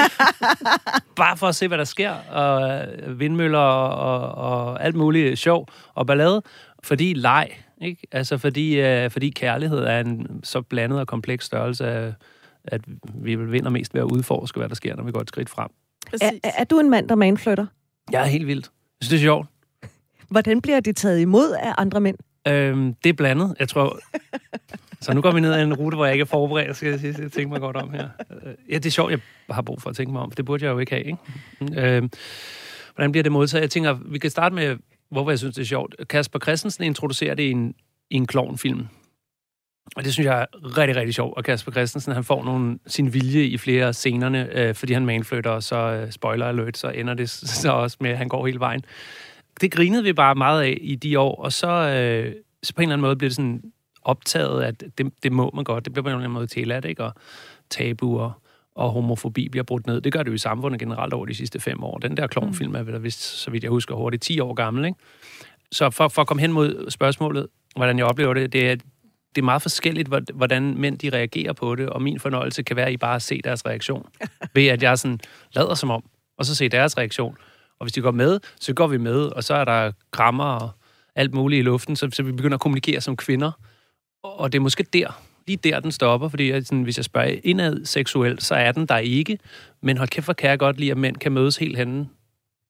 [LAUGHS] Bare for at se, hvad der sker. Og øh, vindmøller og, og alt muligt sjov og ballade. Fordi leg, ikke? Altså, fordi, uh, fordi kærlighed er en så blandet og kompleks størrelse, at, at vi vinder mest ved at udforske, hvad der sker, når vi går et skridt frem. Er, er du en mand, der manflytter? Jeg er helt vildt. Jeg synes, det er sjovt. Hvordan bliver det taget imod af andre mænd? Øhm, det er blandet. Jeg tror... Så nu går vi ned ad en rute, hvor jeg ikke er forberedt, skal jeg sige. Jeg tænker mig godt om her. Øh, ja, det er sjovt, jeg har brug for at tænke mig om, for det burde jeg jo ikke have, ikke? Øhm, hvordan bliver det modtaget? Jeg tænker, vi kan starte med, hvorfor jeg synes, det er sjovt. Kasper Christensen introducerer det i en, i en klovnfilm. Og det synes jeg er rigtig, rigtig sjovt. Og Kasper Christensen, han får nogle, sin vilje i flere scenerne, øh, fordi han manflytter, og så øh, spoiler alert, så ender det så også med, at han går hele vejen det grinede vi bare meget af i de år, og så, øh, så på en eller anden måde blev det sådan optaget, at det, det må man godt. Det bliver på en eller anden måde tilladt, ikke? Og tabuer og homofobi bliver brudt ned. Det gør det jo i samfundet generelt over de sidste fem år. Den der klovnfilm er vel vist, så vidt jeg husker, hurtigt 10 år gammel, ikke? Så for, for at komme hen mod spørgsmålet, hvordan jeg oplever det, det er, det er meget forskelligt, hvordan mænd de reagerer på det, og min fornøjelse kan være, at I bare se deres reaktion. [LAUGHS] Ved at jeg sådan lader som om, og så se deres reaktion. Og hvis de går med, så går vi med, og så er der krammer og alt muligt i luften, så, så vi begynder at kommunikere som kvinder. Og det er måske der, lige der, den stopper, fordi jeg, sådan, hvis jeg spørger indad seksuelt, så er den der ikke. Men hold kæft, hvor kan jeg godt lide, at mænd kan mødes helt henne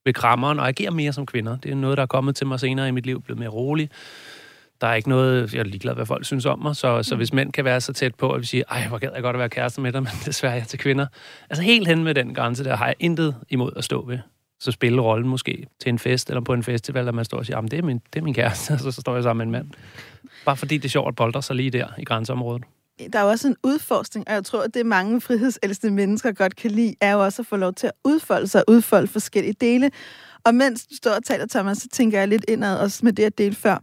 ved krammeren og agere mere som kvinder. Det er noget, der er kommet til mig senere i mit liv, blevet mere rolig. Der er ikke noget, jeg er ligeglad, hvad folk synes om mig, så, så mm. hvis mænd kan være så tæt på, at vi siger, ej, hvor gad jeg godt at være kæreste med dig, [LAUGHS] men desværre er jeg til kvinder. Altså helt hen med den grænse, der har jeg intet imod at stå ved så spille rollen måske til en fest eller på en festival, at man står og siger, ah, det er min, det er min kæreste, [LAUGHS] og så, så står jeg sammen med en mand. Bare fordi det er sjovt at boldre sig lige der i grænseområdet. Der er jo også en udforskning, og jeg tror, at det mange frihedselskende mennesker godt kan lide, er jo også at få lov til at udfolde sig og udfolde forskellige dele. Og mens du står og taler, Thomas, så tænker jeg lidt indad også med det, jeg delte før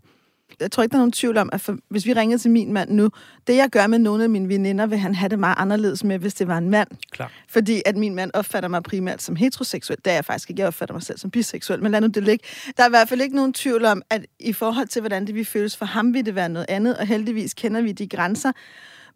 jeg tror ikke, der er nogen tvivl om, at for, hvis vi ringer til min mand nu, det jeg gør med nogle af mine veninder, vil han have det meget anderledes med, hvis det var en mand. Klar. Fordi at min mand opfatter mig primært som heteroseksuel. Det er jeg faktisk ikke. Jeg opfatter mig selv som biseksuel, men lad nu det ligge. Der er i hvert fald ikke nogen tvivl om, at i forhold til, hvordan det vi føles for ham, vil det være noget andet, og heldigvis kender vi de grænser.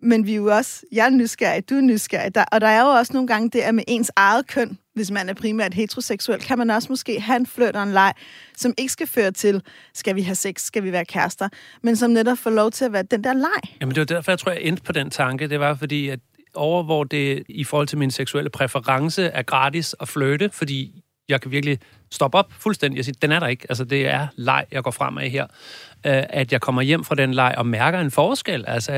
Men vi er jo også, jeg er nysgerrig, du er nysgerrig, der, og der er jo også nogle gange det, at med ens eget køn, hvis man er primært heteroseksuel, kan man også måske have en flirt og en leg, som ikke skal føre til, skal vi have sex, skal vi være kærester, men som netop får lov til at være den der leg. Jamen det var derfor, jeg tror, jeg endte på den tanke. Det var fordi, at over, hvor det i forhold til min seksuelle præference er gratis at flytte, fordi jeg kan virkelig stoppe op fuldstændig og sige, den er der ikke. Altså, det er leg, jeg går frem af her. Øh, at jeg kommer hjem fra den leg og mærker en forskel. Altså,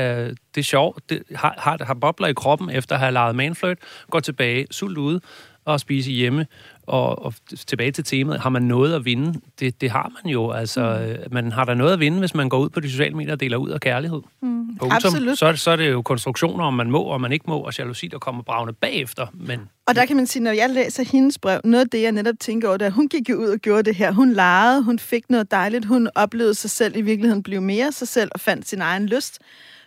det er sjovt. Det har, har, har bobler i kroppen efter at have leget manfløjt, går tilbage, sult ude og spise hjemme og, og tilbage til temaet, har man noget at vinde? Det, det har man jo. Altså, mm. Man har der noget at vinde, hvis man går ud på de sociale medier og deler ud af kærlighed. Mm. Absolut. Så, så er det jo konstruktioner, om man må og man ikke må, og jalousi, der kommer bravende bagefter. Men, og der kan man sige, når jeg læser hendes brev, noget af det, jeg netop tænker over, det hun gik jo ud og gjorde det her. Hun legede, hun fik noget dejligt, hun oplevede sig selv i virkeligheden blive mere sig selv og fandt sin egen lyst.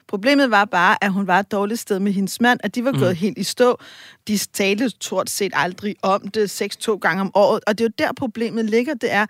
Problemet var bare, at hun var et dårligt sted med hendes mand, at de var mm. gået helt i stå. De talte stort set aldrig om det, seks to gange om året. Og det er jo der, problemet ligger. Det er,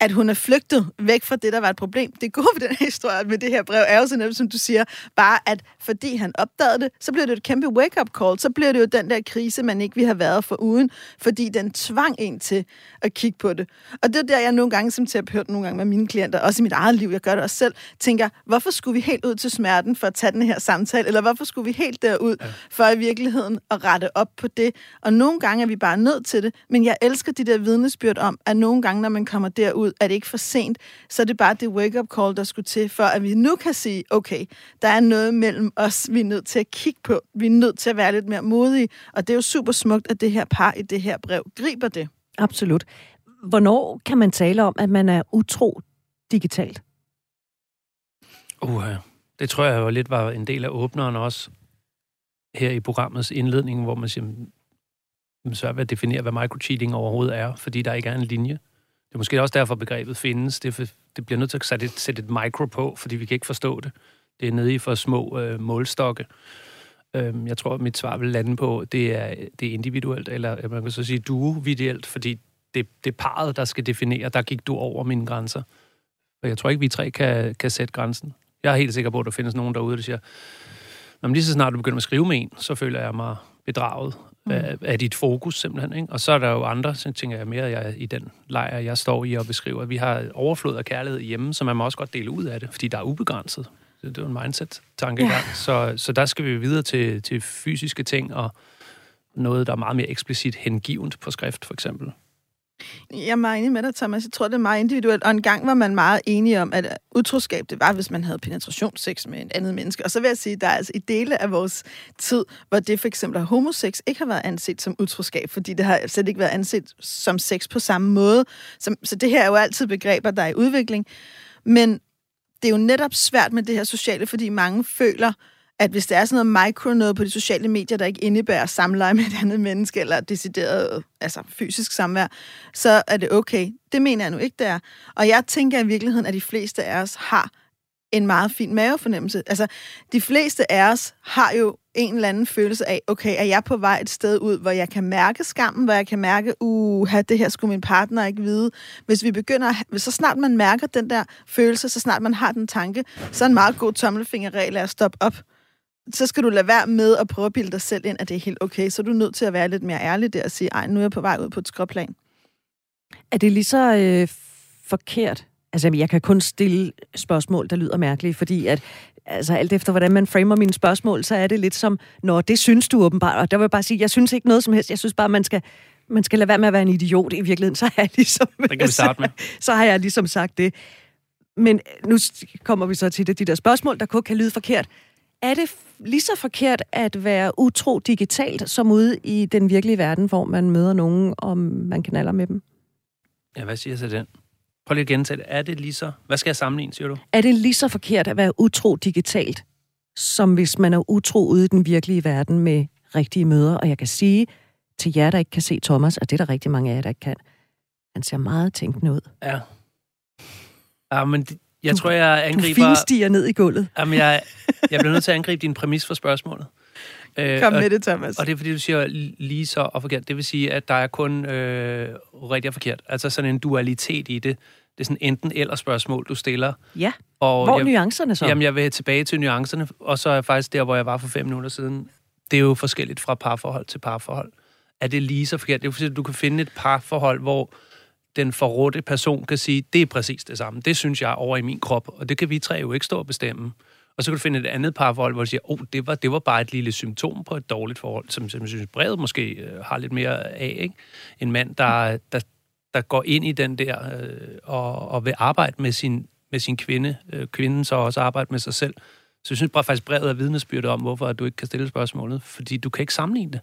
at hun er flygtet væk fra det, der var et problem. Det gode ved den her historie med det her brev er jo så nemt, som du siger, bare at fordi han opdagede det, så bliver det et kæmpe wake-up call. Så bliver det jo den der krise, man ikke vil have været for uden, fordi den tvang en til at kigge på det. Og det er der, jeg nogle gange som terapeut, nogle gange med mine klienter, også i mit eget liv, jeg gør det også selv, tænker, hvorfor skulle vi helt ud til smerten for at tage den her samtale, eller hvorfor skulle vi helt derud for i virkeligheden at rette op på det? Og nogle gange er vi bare nødt til det, men jeg elsker de der vidnesbyrd om, at nogle gange, når man kommer derud, er det ikke for sent, så er det bare det wake-up call, der skulle til, for at vi nu kan sige, okay, der er noget mellem os, vi er nødt til at kigge på. Vi er nødt til at være lidt mere modige, og det er jo super smukt, at det her par i det her brev griber det. Absolut. Hvornår kan man tale om, at man er utro digitalt? Uh, det tror jeg jo lidt var en del af åbneren også her i programmets indledning, hvor man siger, så at definere, hvad microcheating overhovedet er, fordi der ikke er en linje. Det er måske også derfor, begrebet findes. Det, for, det bliver nødt til at sætte et, sætte et micro på, fordi vi kan ikke forstå det. Det er nede i for små øh, målstokke. Øhm, jeg tror, at mit svar vil lande på, det er, det er individuelt, eller man kan så sige duovideelt, fordi det, det er parret, der skal definere, der gik du over mine grænser. Og jeg tror ikke, vi tre kan, kan sætte grænsen. Jeg er helt sikker på, at der findes nogen derude, der siger, når lige så snart du begynder at skrive med en, så føler jeg mig bedraget mm. af, af dit fokus simpelthen. Ikke? Og så er der jo andre, så tænker jeg mere, jeg i den lejr, jeg står i og beskriver. Vi har overflod af kærlighed hjemme, så man må også godt dele ud af det, fordi der er ubegrænset. Det er jo en mindset-tankegang. Ja. Så, så der skal vi videre til, til fysiske ting og noget, der er meget mere eksplicit hengivent på skrift, for eksempel. Jeg er meget enig med dig, Thomas. Jeg tror, det er meget individuelt. Og en gang var man meget enige om, at utroskab, det var, hvis man havde penetrationsseks med en andet menneske. Og så vil jeg sige, at der er altså i dele af vores tid, hvor det for eksempel homosex ikke har været anset som utroskab, fordi det har slet ikke været anset som sex på samme måde. Så, så det her er jo altid begreber, der er i udvikling. Men det er jo netop svært med det her sociale, fordi mange føler, at hvis der er sådan noget micro noget på de sociale medier, der ikke indebærer samleje med et andet menneske, eller decideret altså fysisk samvær, så er det okay. Det mener jeg nu ikke, det er. Og jeg tænker i virkeligheden, at de fleste af os har en meget fin mavefornemmelse. Altså, de fleste af os har jo en eller anden følelse af, okay, er jeg på vej et sted ud, hvor jeg kan mærke skammen, hvor jeg kan mærke, uh, det her skulle min partner ikke vide. Hvis vi begynder, at, så snart man mærker den der følelse, så snart man har den tanke, så er en meget god tommelfingerregel at stoppe op så skal du lade være med at prøve at bilde dig selv ind, at det er helt okay. Så er du nødt til at være lidt mere ærlig der og sige, ej, nu er jeg på vej ud på et skråplan. Er det lige så øh, forkert? Altså, jeg kan kun stille spørgsmål, der lyder mærkelige, fordi at, altså, alt efter hvordan man framer mine spørgsmål, så er det lidt som, når det synes du åbenbart. Og der vil jeg bare sige, jeg synes ikke noget som helst. Jeg synes bare, man skal, man skal lade være med at være en idiot i virkeligheden. Så har jeg ligesom, det kan vi starte med. Så, [LAUGHS] så har jeg ligesom sagt det. Men nu kommer vi så til det, de der spørgsmål, der kun kan lyde forkert. Er det lige så forkert at være utro digitalt, som ude i den virkelige verden, hvor man møder nogen, og man kanaler med dem? Ja, hvad siger så den? Prøv lige at gentage det. Er det lige så... Hvad skal jeg sammenligne, siger du? Er det lige så forkert at være utro digitalt, som hvis man er utro ude i den virkelige verden med rigtige møder? Og jeg kan sige til jer, der ikke kan se Thomas, og det er der rigtig mange af jer, der ikke kan, han ser meget tænkende ud. Ja. Ja, men det, jeg tror, jeg angriber... Du finstiger ned i gulvet. Jamen, jeg, [LAUGHS] jeg bliver nødt til at angribe din præmis for spørgsmålet. Øh, Kom med det, Thomas. Og det er, fordi du siger lige så og forkert. Det vil sige, at der er kun øh, rigtigt og forkert. Altså sådan en dualitet i det. Det er sådan enten eller spørgsmål, du stiller. Ja. Og hvor er nuancerne så? Jamen, jeg vil tilbage til nuancerne, og så er jeg faktisk der, hvor jeg var for fem minutter siden. Det er jo forskelligt fra parforhold til parforhold. Er det lige så forkert? Det er fordi, at du kan finde et parforhold, hvor den forrådte person kan sige, det er præcis det samme. Det synes jeg over i min krop, og det kan vi tre jo ikke stå og bestemme. Og så kan du finde et andet parforhold, hvor du siger, oh, det var, det var bare et lille symptom på et dårligt forhold, som, som jeg synes, brevet måske øh, har lidt mere af. Ikke? En mand, der, der, der går ind i den der øh, og, og vil arbejde med sin, med sin kvinde. Øh, kvinden så også arbejde med sig selv. Så jeg synes bare faktisk, brevet er vidnesbyrdet om, hvorfor du ikke kan stille spørgsmålet. Fordi du kan ikke sammenligne det.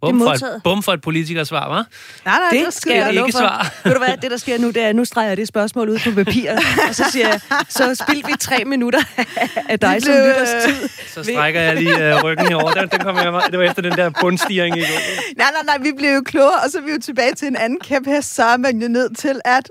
Bum for, et, bum for et politikersvar, hva'? Nej, nej, Det det skal jeg ikke svare. Ved du hvad, det der sker nu, det er, nu streger jeg det spørgsmål ud på papir, og så siger jeg, så spildte vi tre minutter af dig som blev, lytters øh, tid. Så strækker jeg lige uh, ryggen herover. Den, den kommer jeg, det var efter den der bundstigning i går. Nej, nej, nej, vi blev jo klogere, og så er vi jo tilbage til en anden kæphest, så er man jo nødt til at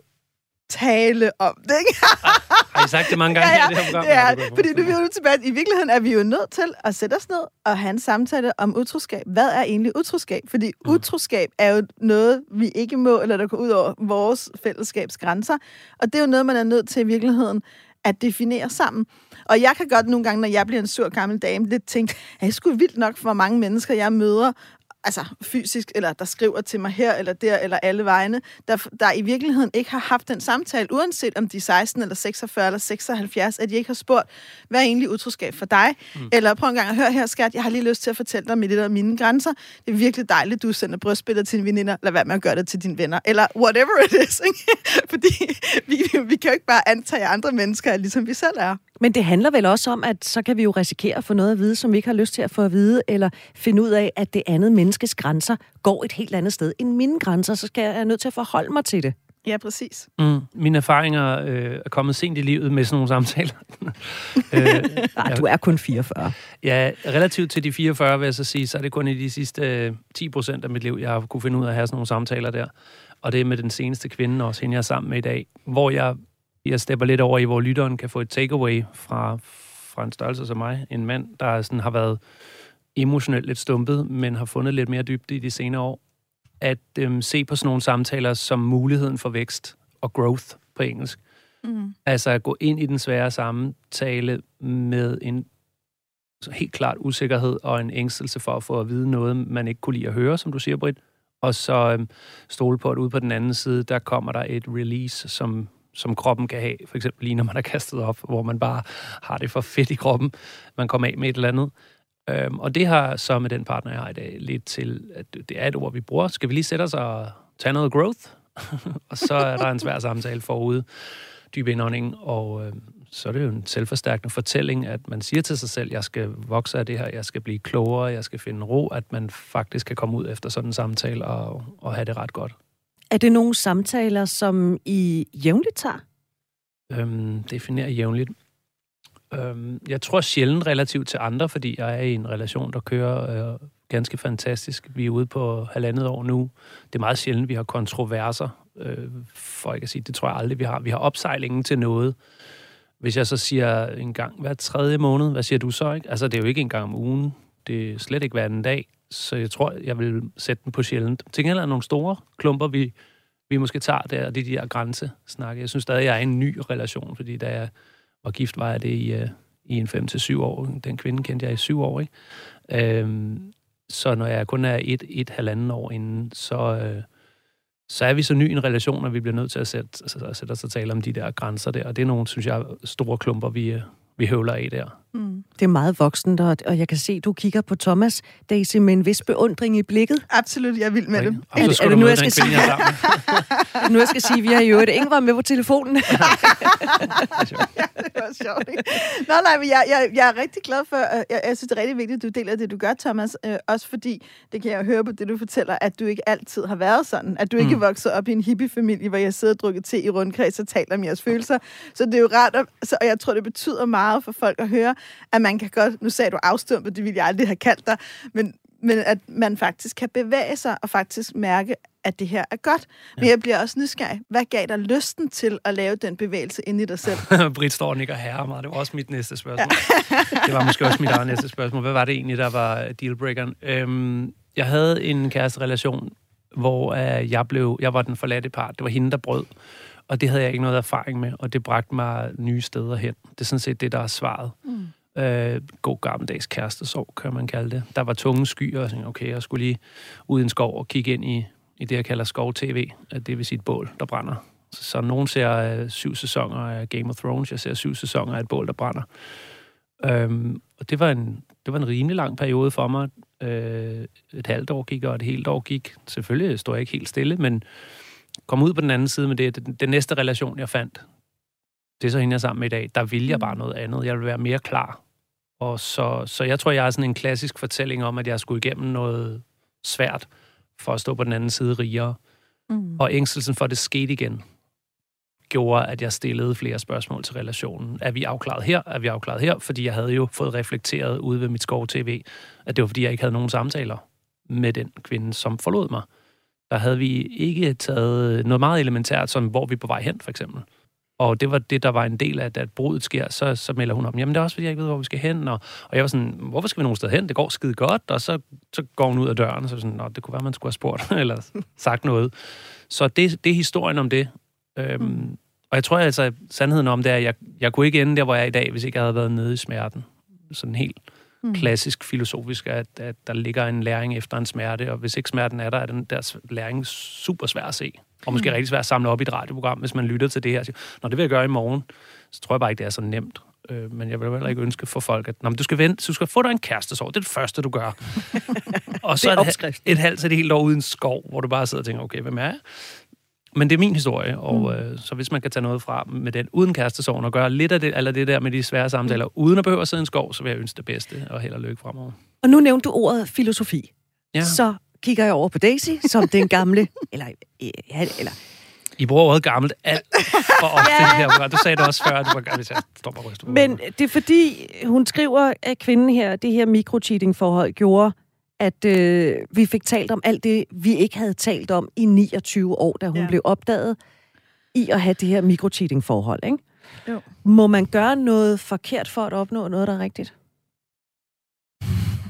tale om det, ikke? [LAUGHS] Har I sagt det mange gange her i det her ja, Ja, fordi nu er vi tilbage. I virkeligheden er vi jo nødt til at sætte os ned og have en samtale om utroskab. Hvad er egentlig utroskab? Fordi mm. utroskab er jo noget, vi ikke må, eller der går ud over vores fællesskabs grænser. Og det er jo noget, man er nødt til i virkeligheden at definere sammen. Og jeg kan godt nogle gange, når jeg bliver en sur gammel dame, lidt tænke, at det skulle vildt nok for hvor mange mennesker, jeg møder, altså fysisk, eller der skriver til mig her, eller der, eller alle vegne, der, der i virkeligheden ikke har haft den samtale, uanset om de er 16, eller 46, eller 76, at de ikke har spurgt, hvad er egentlig utroskab for dig? Mm. Eller prøv en gang at høre her, skat, jeg har lige lyst til at fortælle dig med lidt af mine grænser. Det er virkelig dejligt, du sender brystbilleder til dine veninder. Lad være med at gøre det til dine venner. Eller whatever it is, [LAUGHS] ikke? Fordi vi, vi kan jo ikke bare antage andre mennesker, er ligesom vi selv er. Men det handler vel også om, at så kan vi jo risikere at få noget at vide, som vi ikke har lyst til at få at vide, eller finde ud af, at det andet menneskes grænser går et helt andet sted end mine grænser, så skal jeg er nødt til at forholde mig til det. Ja, præcis. Mm, mine erfaringer øh, er kommet sent i livet med sådan nogle samtaler. [LAUGHS] øh, Nej, du er kun 44. ja, relativt til de 44, vil jeg så sige, så er det kun i de sidste øh, 10 procent af mit liv, jeg har kunne finde ud af at have sådan nogle samtaler der. Og det er med den seneste kvinde også, hende jeg er sammen med i dag, hvor jeg, jeg stepper lidt over i, hvor lytteren kan få et takeaway fra, fra en størrelse som mig. En mand, der sådan har været emotionelt lidt stumpet, men har fundet lidt mere dybde i de senere år. At øhm, se på sådan nogle samtaler som muligheden for vækst og growth på engelsk. Mm. Altså at gå ind i den svære samtale med en så helt klart usikkerhed og en ængstelse for at få at vide noget, man ikke kunne lide at høre, som du siger, Britt. Og så øhm, stole på, at ude på den anden side, der kommer der et release, som, som kroppen kan have. For eksempel lige når man er kastet op, hvor man bare har det for fedt i kroppen. Man kommer af med et eller andet. Øhm, og det har så med den partner, jeg har i dag, lidt til, at det er et ord, vi bruger. Skal vi lige sætte os og tage noget growth? [LAUGHS] og så er der en svær samtale forude, dyb indånding, og øh, så er det jo en selvforstærkende fortælling, at man siger til sig selv, jeg skal vokse af det her, jeg skal blive klogere, jeg skal finde ro, at man faktisk kan komme ud efter sådan en samtale og, og have det ret godt. Er det nogle samtaler, som I jævnligt tager? Øhm, definere jævnligt. Øhm, jeg tror sjældent relativt til andre, fordi jeg er i en relation, der kører øh, ganske fantastisk. Vi er ude på halvandet år nu. Det er meget sjældent, vi har kontroverser, øh, for ikke at sige, det tror jeg aldrig, vi har. Vi har opsejlingen til noget. Hvis jeg så siger en gang hver tredje måned, hvad siger du så? Ikke? Altså, det er jo ikke en gang om ugen. Det er slet ikke hver anden dag. Så jeg tror, jeg vil sætte den på sjældent. Til gengæld er nogle store klumper, vi, vi måske tager der, og det er de der grænsesnakke. Jeg synes stadig, jeg er i en ny relation, fordi da jeg og gift, var jeg det i, øh, i en 5-7 år. Den kvinde kendte jeg i syv år, ikke? Øhm, så når jeg kun er et, et halvanden år inden, så, øh, så er vi så ny i en relation, at vi bliver nødt til at sætte, at sætte os og tale om de der grænser der. Og det er nogle, synes jeg, store klumper, vi, øh, vi høvler af der. Mm. Det er meget voksent, og, og jeg kan se, du kigger på Thomas, Daisy, med en vis beundring i blikket. Absolut, jeg er vild med det. Og Er det- er det nu, jeg skal med. Nu jeg skal sige, at vi har jo et Ingvar med på telefonen. [LAUGHS] det var sjovt, ikke? Nå, nej, men jeg, jeg, jeg er rigtig glad for, øh, jeg, jeg synes, det er rigtig vigtigt, at du deler det, du gør, Thomas. Øh, også fordi, det kan jeg jo høre på det, du fortæller, at du ikke altid har været sådan. At du ikke Mm. er vokset op i en hippie-familie, hvor jeg sidder og drukker te i rundkreds og taler om jeres følelser. Så det er jo rart, at, så, og jeg tror, det betyder meget for folk at høre, at man kan godt, nu sagde du afstumpet, det ville jeg aldrig have kaldt dig, men, men at man faktisk kan bevæge sig og faktisk mærke, at det her er godt. Men Ja. jeg bliver også nysgerrig. Hvad gav dig lysten til at lave den bevægelse ind i dig selv? [LAUGHS] Britt står og nikker herre mig. Det var også mit næste spørgsmål. [LAUGHS] det var måske også mit eget næste spørgsmål. Hvad var det egentlig, der var dealbreakeren? Øhm, jeg havde en kæresterelation, hvor øh, jeg, blev, jeg var den forladte part. Det var hende, der brød. Og det havde jeg ikke noget erfaring med, og det bragte mig nye steder hen. Det er sådan set det, der er svaret. Mm. Øh, god gammeldags kærestesorg, kan man kalde det. Der var tunge skyer, og jeg tænkte, okay, jeg skulle lige ud i en skov og kigge ind i, i det, jeg kalder skov-tv. Det vil sige et bål, der brænder. Så, så nogen ser øh, syv sæsoner af Game of Thrones, jeg ser syv sæsoner af et bål, der brænder. Øhm, og det var, en, det var en rimelig lang periode for mig. Øh, et halvt år gik, og et helt år gik. Selvfølgelig stod jeg ikke helt stille, men kom ud på den anden side med det. Den, den næste relation, jeg fandt, det er så hende, jeg er sammen med i dag. Der vil jeg bare noget andet. Jeg vil være mere klar. Og så, så jeg tror, jeg har sådan en klassisk fortælling om, at jeg skulle igennem noget svært for at stå på den anden side rigere. Mm. Og ængstelsen for, at det skete igen, gjorde, at jeg stillede flere spørgsmål til relationen. Er vi afklaret her? Er vi afklaret her? Fordi jeg havde jo fået reflekteret ude ved mit skov-tv, at det var, fordi jeg ikke havde nogen samtaler med den kvinde, som forlod mig. Der havde vi ikke taget noget meget elementært, som hvor vi er på vej hen, for eksempel. Og det var det, der var en del af, at, at brudet sker, så, så melder hun om, jamen det er også, fordi jeg ikke ved, hvor vi skal hen. Og, og jeg var sådan, hvorfor skal vi nogen sted hen? Det går skide godt. Og så, så går hun ud af døren, og så sådan, Nå, det kunne være, man skulle have spurgt, [LAUGHS] eller sagt noget. Så det, det er historien om det. Øhm, mm. Og jeg tror altså, sandheden om det er, at jeg, jeg kunne ikke ende der, hvor jeg er i dag, hvis ikke jeg havde været nede i smerten. Sådan helt mm. klassisk filosofisk, at, at der ligger en læring efter en smerte, og hvis ikke smerten er der, er den der læring super svær at se. Og måske mm. rigtig svært at samle op i et radioprogram, hvis man lytter til det her og siger, Nå, det vil jeg gøre i morgen. Så tror jeg bare ikke, det er så nemt. Øh, men jeg vil heller ikke ønske for folk, at Nå, men du, skal vente, du skal få dig en kærestesår. Det er det første, du gør. [LAUGHS] og så det er et, et halvt til det helt år uden skov, hvor du bare sidder og tænker, okay, hvem er jeg? Men det er min historie, og mm. øh, så hvis man kan tage noget fra med den uden kærestesorgen og gøre lidt af det, eller det der med de svære samtaler, mm. uden at behøve at sidde i en skov, så vil jeg ønske det bedste, og held og lykke fremover. Og nu nævnte du ordet filosofi. Ja. Så kigger jeg over på Daisy, som den gamle, [LAUGHS] eller, ja, eller i bruger ordet gammelt alt for ofte [LAUGHS] ja. her Du sagde det også før, du var hvis jeg ryst. Men det er fordi, hun skriver, at kvinden her, det her mikrocheating-forhold gjorde, at øh, vi fik talt om alt det, vi ikke havde talt om i 29 år, da hun ja. blev opdaget i at have det her mikrocheating-forhold, ikke? Jo. Må man gøre noget forkert for at opnå noget, der er rigtigt?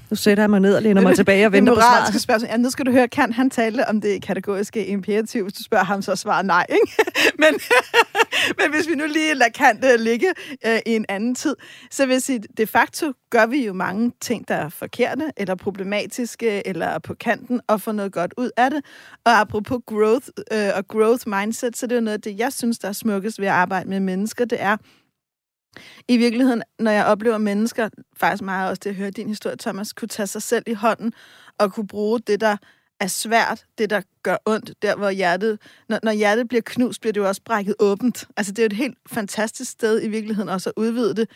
Nu sætter jeg mig ned og læner mig tilbage og venter på svaret. Spørgsmål. Ja, nu skal du høre, kan han tale om det kategoriske imperativ? Hvis du spørger ham, så svarer nej. Ikke? [LAUGHS] men, [LAUGHS] men hvis vi nu lige lader Kant uh, ligge uh, i en anden tid, så vil jeg sige, de facto gør vi jo mange ting, der er forkerte, eller problematiske, eller på kanten, og får noget godt ud af det. Og apropos growth uh, og growth mindset, så det er jo noget af det, jeg synes, der er smukkest ved at arbejde med mennesker, det er, i virkeligheden, når jeg oplever mennesker, faktisk meget også det at høre din historie, Thomas, kunne tage sig selv i hånden og kunne bruge det, der er svært, det der gør ondt, der hvor hjertet, når, når hjertet bliver knust, bliver det jo også brækket åbent. Altså det er jo et helt fantastisk sted i virkeligheden også at udvide det,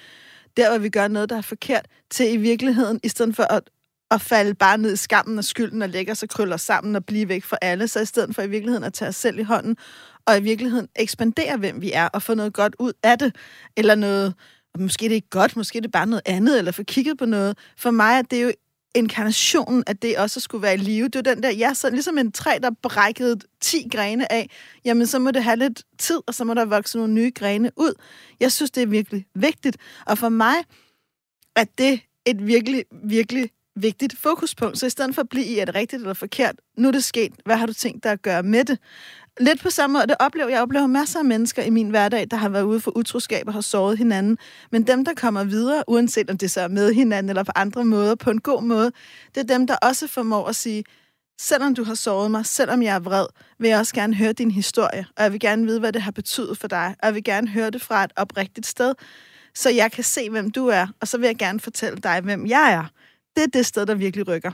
der hvor vi gør noget, der er forkert, til i virkeligheden, i stedet for at, at falde bare ned i skammen og skylden og lægge sig krøller sammen og blive væk fra alle, så i stedet for i virkeligheden at tage os selv i hånden og i virkeligheden ekspandere, hvem vi er, og få noget godt ud af det, eller noget, måske det er ikke godt, måske det er bare noget andet, eller få kigget på noget. For mig er det jo inkarnationen af det også skulle være i live. Det er den der, ja, så ligesom en træ, der brækkede 10 grene af, jamen så må det have lidt tid, og så må der vokse nogle nye grene ud. Jeg synes, det er virkelig vigtigt. Og for mig er det et virkelig, virkelig vigtigt fokuspunkt. Så i stedet for at blive i, er det rigtigt eller forkert, nu er det sket, hvad har du tænkt dig at gøre med det? Lidt på samme måde, det oplever jeg. oplever masser af mennesker i min hverdag, der har været ude for utroskab og har såret hinanden. Men dem, der kommer videre, uanset om det så er med hinanden eller på andre måder, på en god måde, det er dem, der også formår at sige, selvom du har såret mig, selvom jeg er vred, vil jeg også gerne høre din historie, og jeg vil gerne vide, hvad det har betydet for dig, og jeg vil gerne høre det fra et oprigtigt sted, så jeg kan se, hvem du er, og så vil jeg gerne fortælle dig, hvem jeg er. Det er det sted, der virkelig rykker.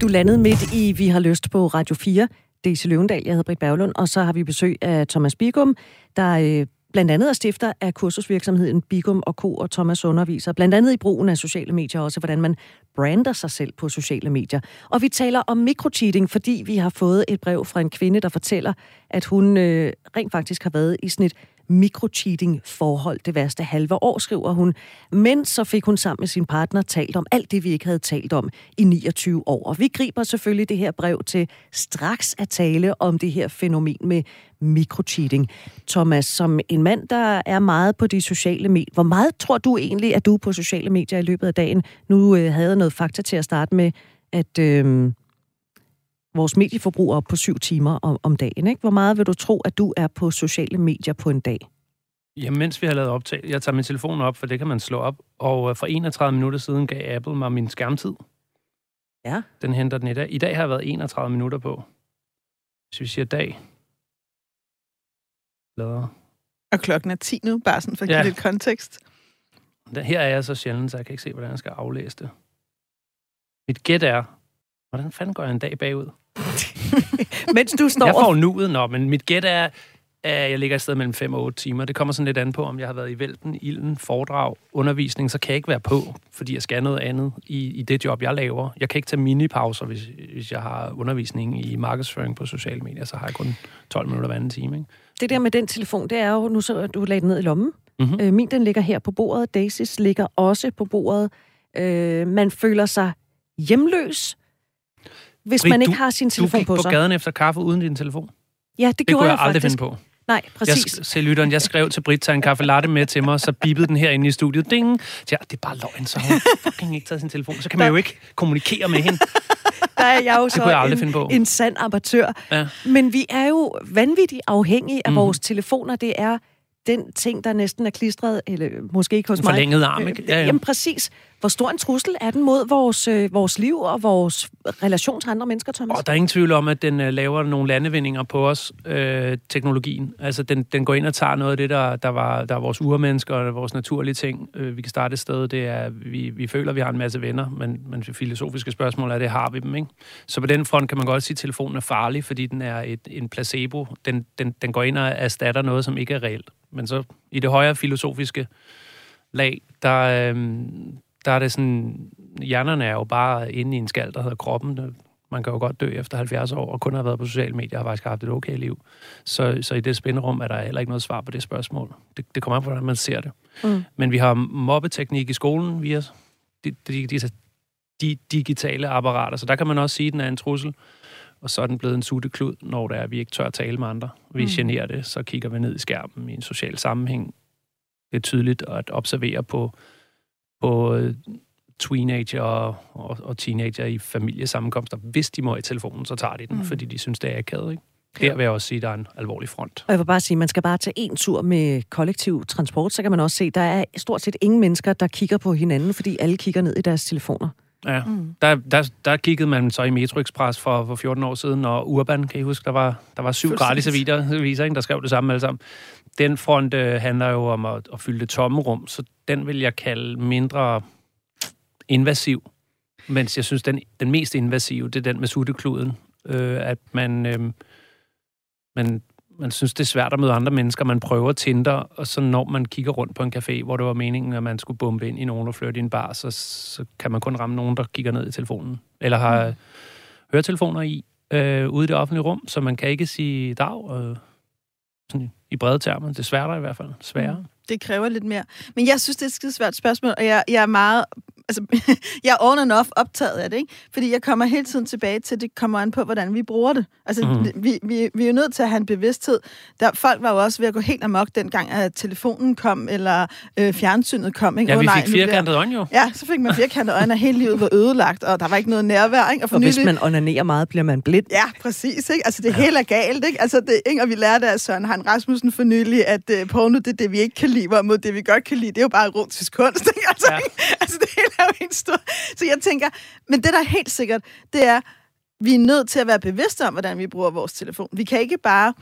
Du landede midt i Vi har lyst på Radio 4. Daisy Løvendal, jeg hedder Britt Berglund, og så har vi besøg af Thomas Bigum, der øh, blandt andet er stifter af kursusvirksomheden Bigum og Co. og Thomas underviser, blandt andet i brugen af sociale medier, også hvordan man brander sig selv på sociale medier. Og vi taler om mikrocheating, fordi vi har fået et brev fra en kvinde, der fortæller, at hun øh, rent faktisk har været i sådan et mikrocheating-forhold det værste halve år, skriver hun. Men så fik hun sammen med sin partner talt om alt det, vi ikke havde talt om i 29 år. Og vi griber selvfølgelig det her brev til straks at tale om det her fænomen med mikrocheating. Thomas, som en mand, der er meget på de sociale medier, hvor meget tror du egentlig, at du er på sociale medier i løbet af dagen? Nu øh, havde jeg noget fakta til at starte med, at... Øh, vores medieforbrug op på syv timer om, om dagen. Ikke? Hvor meget vil du tro, at du er på sociale medier på en dag? Ja, mens vi har lavet optag, jeg tager min telefon op, for det kan man slå op, og øh, for 31 minutter siden gav Apple mig min skærmtid. Ja. Den henter den i dag. I dag har jeg været 31 minutter på. Hvis vi siger dag. lader. Og klokken er 10 nu, bare sådan for at give Ja. lidt kontekst. Her er jeg så sjældent, så jeg kan ikke se, hvordan jeg skal aflæse det. Mit gæt er, hvordan fanden går jeg en dag bagud? [LAUGHS] Mens du står Jeg får nuet, nå, men mit gæt er, at jeg ligger et sted mellem 5 og 8 timer. Det kommer sådan lidt an på, om jeg har været i vælten, ilden, foredrag, undervisning, så kan jeg ikke være på, fordi jeg skal noget andet i, i det job, jeg laver. Jeg kan ikke tage minipauser, hvis, hvis jeg har undervisning i markedsføring på sociale medier, så har jeg kun 12 minutter hver anden time. Ikke? det der med den telefon, det er jo, nu så du lagde den ned i lommen. Mm-hmm. Øh, min, den ligger her på bordet. Daisys ligger også på bordet. Øh, man føler sig hjemløs, hvis Britt, man ikke du- har sin Du telefon gik på på sig. gaden efter kaffe uden din telefon. Ja, det, Det gjorde jeg, jeg aldrig faktisk. finde på. Nej, Jeg, præcis. sk- se lytteren, jeg skrev til Britt, tag en kaffe latte med til mig, så bippede den herinde i studiet. Ding! Så jeg, det er bare løgn, så hun [LAUGHS] fucking ikke taget sin telefon. Så kan man jo ikke kommunikere med hende. Der er jeg jo så jeg en, finde på. en sand amatør. Ja. Men vi er jo vanvittigt afhængige af mm. vores telefoner. Det er den ting, der næsten er klistret, eller måske ikke hos En mig. forlænget arm, ikke? Øh, Ja, ja. Jamen præcis. Hvor stor en trussel er den mod vores, øh, vores liv og vores relation til andre mennesker, Thomas? Og der er ingen tvivl om, at den øh, laver nogle landevindinger på os, øh, teknologien. Altså, den, den går ind og tager noget af det, der, der, var, der er vores urmennesker og vores naturlige ting. Øh, vi kan starte et sted, det er, vi, vi føler, at vi har en masse venner, men, men det filosofiske spørgsmål er, det har vi dem, ikke? Så på den front kan man godt sige, at telefonen er farlig, fordi den er et, en placebo. Den, den, den går ind og erstatter noget, som ikke er reelt. Men så i det højere filosofiske lag, der, øh, der er det sådan, hjernerne er jo bare inde i en skal, der hedder kroppen. Man kan jo godt dø efter 70 år, og kun har været på sociale medier, og har faktisk haft et okay liv. Så, så i det spænderum er der heller ikke noget svar på det spørgsmål. Det, det kommer an på, hvordan man ser det. Mm. Men vi har mobbeteknik i skolen via de, de, de, de digitale apparater, så der kan man også sige, at den er en trussel. Og så er den blevet en sutteklud, når det er, vi ikke tør at tale med andre. Vi mm. generer det, så kigger vi ned i skærmen i en social sammenhæng. Det er tydeligt at observere på, på teenager og, og, og teenager i familiesammenkomster. Hvis de må i telefonen, så tager de den, Mm. fordi de synes, det er akavet. Ikke? Der vil jeg også sige, at der er en alvorlig front. Og jeg vil bare sige, at man skal bare tage en tur med kollektiv transport, så kan man også se, at der er stort set ingen mennesker, der kigger på hinanden, fordi alle kigger ned i deres telefoner. Ja. Mm. Der, der, der kiggede man så i Metro Express for, for 14 år siden, og Urban, kan I huske, der var, der var syv gratis aviser, aviser ikke, der skrev det samme alle sammen. Den front øh, handler jo om at, at fylde det tomme rum, så den vil jeg kalde mindre invasiv. Mens jeg synes, den, den mest invasive, det er den med suttekluden. Øh, at man, øh, man, man synes, det er svært at møde andre mennesker. Man prøver Tinder, og så når man kigger rundt på en café, hvor det var meningen, at man skulle bombe ind i nogen og flytte i en bar, så, så kan man kun ramme nogen, der kigger ned i telefonen. Eller har mm. høretelefoner i øh, ude i det offentlige rum, så man kan ikke sige dag øh, sådan i brede termer. Det er svært i hvert fald. Sværere. Det kræver lidt mere. Men jeg synes, det er et skide svært spørgsmål, og jeg, jeg er meget... Altså, [LAUGHS] jeg er on and off optaget af det, ikke? Fordi jeg kommer hele tiden tilbage til, at det kommer an på, hvordan vi bruger det. Altså, mm. vi, vi, vi er jo nødt til at have en bevidsthed. Der, folk var jo også ved at gå helt amok dengang, at telefonen kom, eller øh, fjernsynet kom, ikke? Ja, vi fik firkantet øjne jo. Ja, så fik man firkantede øjne, og hele livet var ødelagt, og der var ikke noget nærvær, ikke? Og, for Og hvis nylig- man onanerer meget, bliver man blind. Ja, præcis. Ikke? Altså, det hele er galt. Ikke? Altså, det, ikke? Og vi lærte af Søren Han Rasmussen for nylig, at uh, porno, det er det, vi ikke kan lide, hvorimod det, vi godt kan lide, det er jo bare erotisk kunst. Ikke? Altså, Ja. ja. [LAUGHS] altså, det hele er jo helt stor. Så jeg tænker, men det, der er helt sikkert, det er, vi er nødt til at være bevidste om, hvordan vi bruger vores telefon. Vi kan ikke bare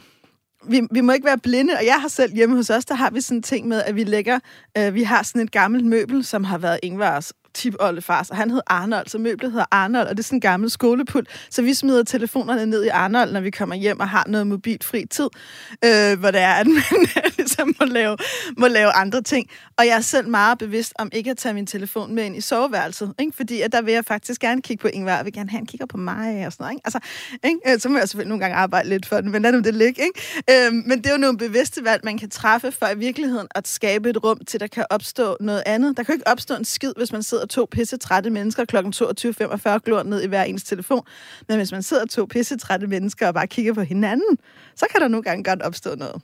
vi, vi må ikke være blinde, og jeg har selv hjemme hos os, der har vi sådan en ting med, at vi lægger, øh, vi har sådan et gammelt møbel, som har været Ingvars tipoldefars, og han hed Arnold, så møblet hedder Arnold, og det er sådan en gammel skolepult, så vi smider telefonerne ned i Arnold, når vi kommer hjem og har noget mobilfri tid, øh, hvor det er, at [LAUGHS] man ligesom må lave, må lave andre ting. Og jeg er selv meget bevidst om ikke at tage min telefon med ind i soveværelset, ikke? fordi at der vil jeg faktisk gerne kigge på Ingvar, jeg vil gerne have, han kigger på mig og sådan noget. Ikke? Altså, ikke? Øh, så må jeg selvfølgelig nogle gange arbejde lidt for den, men lad nu det ligge. Ikke? Øh, men det er jo nogle bevidste valg, man kan træffe for i virkeligheden at skabe et rum til, der kan opstå noget andet. Der kan jo ikke opstå en skid, hvis man sidder to pisse trætte mennesker kl. 22.45 glor ned i hver ens telefon. Men hvis man sidder to pisse trætte mennesker og bare kigger på hinanden, så kan der nogle gange godt opstå noget.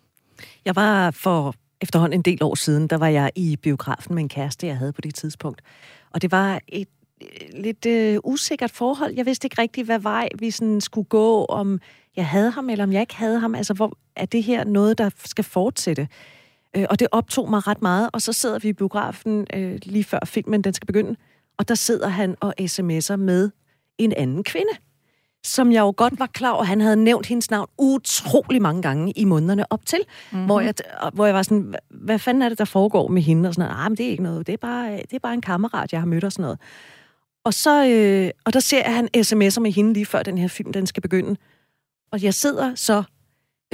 Jeg var for efterhånden en del år siden, der var jeg i biografen med en kæreste, jeg havde på det tidspunkt. Og det var et øh, lidt øh, usikkert forhold. Jeg vidste ikke rigtigt, hvad vej vi sådan skulle gå, om jeg havde ham, eller om jeg ikke havde ham. Altså, hvor er det her noget, der skal fortsætte? Øh, og det optog mig ret meget, og så sidder vi i biografen øh, lige før filmen den skal begynde, og der sidder han og sms'er med en anden kvinde. som jeg jo godt var klar over, han havde nævnt hendes navn utrolig mange gange i månederne op til, mm-hmm. hvor, jeg, hvor jeg var sådan, hvad, fanden er det, der foregår med hende? Og sådan noget, ah, men det er ikke noget, det er bare, det er bare en kammerat, jeg har mødt og sådan noget. Og, så, øh, og der ser jeg, han sms'er med hende lige før den her film, den skal begynde. Og jeg sidder så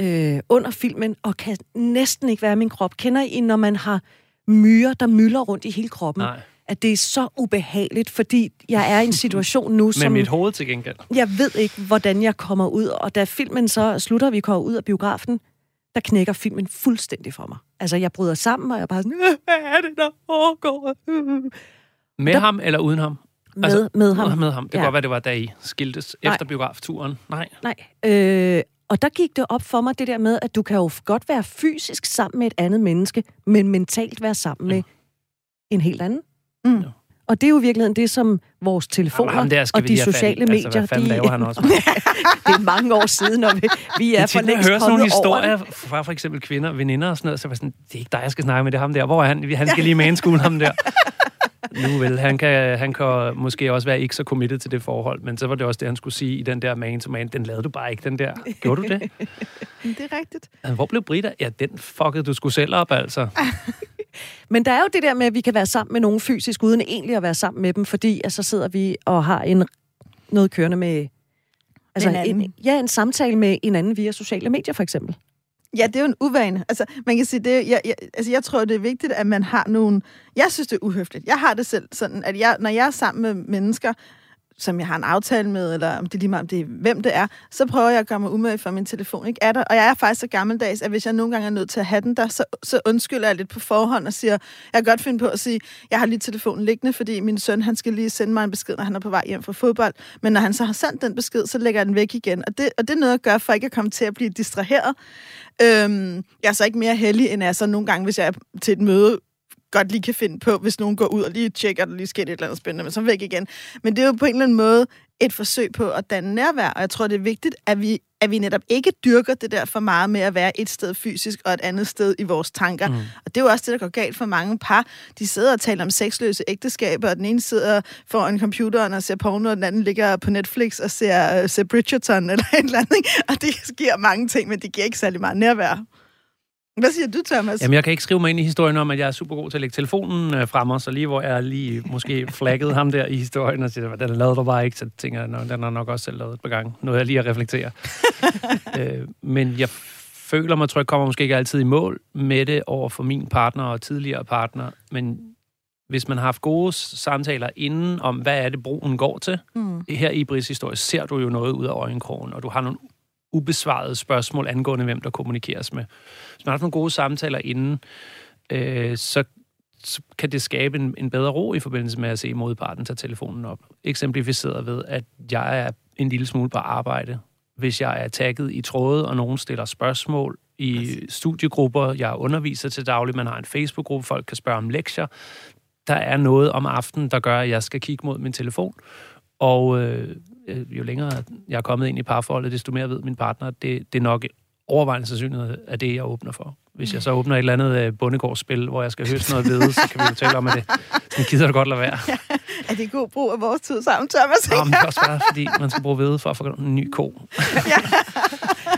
øh, under filmen og kan næsten ikke være min krop. Kender I, når man har myrer, der mylder rundt i hele kroppen? Nej. At det er så ubehageligt, fordi jeg er i en situation nu, [LAUGHS] Med som... mit hoved til gengæld. Jeg ved ikke, hvordan jeg kommer ud. Og da filmen så slutter, vi kommer ud af biografen, der knækker filmen fuldstændig for mig. Altså, jeg bryder sammen, og jeg er bare sådan, "Øh, hvad er det, der foregår? Med Der- ham eller uden ham? Med, med ham. Med ham. Det kan Ja. godt være, det var da I skiltes Nej. efter biografturen. Nej. Nej. Øh, og der gik det op for mig, det der med, at du kan jo godt være fysisk sammen med et andet menneske, men mentalt være sammen med en helt anden. Mm. Ja. Og det er jo i virkeligheden det, som vores telefoner Jamen, der skal og de have fat sociale Altså, medier... hvad fanden de, laver han også? [LAUGHS] det er mange år siden, og vi, vi er for er når jeg længst hører sådan nogle over historier fra for eksempel kvinder, veninder og sådan noget, så var jeg sådan, det er ikke dig, jeg skal snakke med, det er ham der. Hvor er han? Han skal lige med en skole, ham der. [LAUGHS] Nu vel, han kan, han kan måske også være ikke så committed til det forhold, men så var det også det, han skulle sige i den der man to man. Den lavede du bare ikke, den der. Gjorde du det? [LAUGHS] Det er rigtigt. Hvor blev Brita? Ja, den fuckede du skulle selv op, altså. [LAUGHS] Men der er jo det der med, at vi kan være sammen med nogen fysisk, uden egentlig at være sammen med dem, fordi at så sidder vi og har en, noget kørende med... Altså En anden. en, ja, en samtale med en anden via sociale medier, for eksempel. Ja, det er jo en uvane. Altså, man kan sige, det, jeg, jeg, altså, jeg tror, det er vigtigt, at man har nogle... Jeg synes, det er uhøfligt. Jeg har det selv sådan, at jeg, når jeg er sammen med mennesker, som jeg har en aftale med, eller om det er lige meget, om det er, hvem det er, så prøver jeg at gøre mig umage for, at min telefon ikke er der. Og jeg er faktisk så gammeldags, at hvis jeg nogle gange er nødt til at have den der, så, så undskylder jeg lidt på forhånd og siger, jeg kan godt finde på at sige, jeg har lige telefonen liggende, fordi min søn, han skal lige sende mig en besked, når han er på vej hjem fra fodbold. Men når han så har sendt den besked, så lægger jeg den væk igen. Og det, og det er noget at gøre, for ikke at komme til at blive distraheret. Øhm, jeg er så ikke mere heldig, end jeg er så nogle gange, hvis jeg er til et møde, godt lige kan finde på, hvis nogen går ud og lige tjekker, at der lige sker et eller andet spændende, men så væk igen. Men det er jo på en eller anden måde et forsøg på at danne nærvær, og jeg tror, det er vigtigt, at vi, at vi netop ikke dyrker det der for meget med at være et sted fysisk og et andet sted i vores tanker. Mm. Og det er jo også det, der går galt for mange par. De sidder og taler om sexløse ægteskaber, og den ene sidder foran computeren og ser porno, og den anden ligger på Netflix og ser, uh, ser Bridgerton eller [LAUGHS] et eller andet. ikke? Og det giver mange ting, men det giver ikke særlig meget nærvær. Hvad siger du, Thomas? Jamen, jeg kan ikke skrive mig ind i historien om, at jeg er super god til at lægge telefonen øh, frem mig, så lige hvor jeg lige måske [LAUGHS] flaggede ham der i historien og siger, den lavede du bare ikke, så tænker jeg, "Nå, den har nok også selv lavet et par gange. Noget jeg lige at reflektere. [LAUGHS] øh, men jeg føler mig, tror jeg, kommer måske ikke altid i mål med det over for min partner og tidligere partner, men hvis man har haft gode samtaler inden om, hvad er det, broen går til, Mm. her i Brids historie ser du jo noget ud af øjenkrogen, og du har nogle ubesvarede spørgsmål angående, hvem der kommunikeres med. Hvis man har haft nogle gode samtaler inden, øh, så, så kan det skabe en, en bedre ro i forbindelse med at se modparten tage telefonen op. Eksemplificeret ved, at jeg er en lille smule på arbejde. Hvis jeg er tagget i tråde, og nogen stiller spørgsmål i studiegrupper, jeg underviser til daglig, man har en Facebook-gruppe, folk kan spørge om lektier, der er noget om aftenen, der gør, at jeg skal kigge mod min telefon. Og øh, øh, jo længere jeg er kommet ind i parforholdet, desto mere ved min partner, at det, det er nok overvejende sandsynlighed af det, jeg åbner for. Hvis jeg så åbner et eller andet øh, bondegårdsspil, hvor jeg skal høste noget ved, så kan vi jo tale om, at det den gider du godt lade være. Er det god brug af vores tid sammen, Thomas? Nå, men det kan også være, fordi man skal bruge ved for at få en ny ko.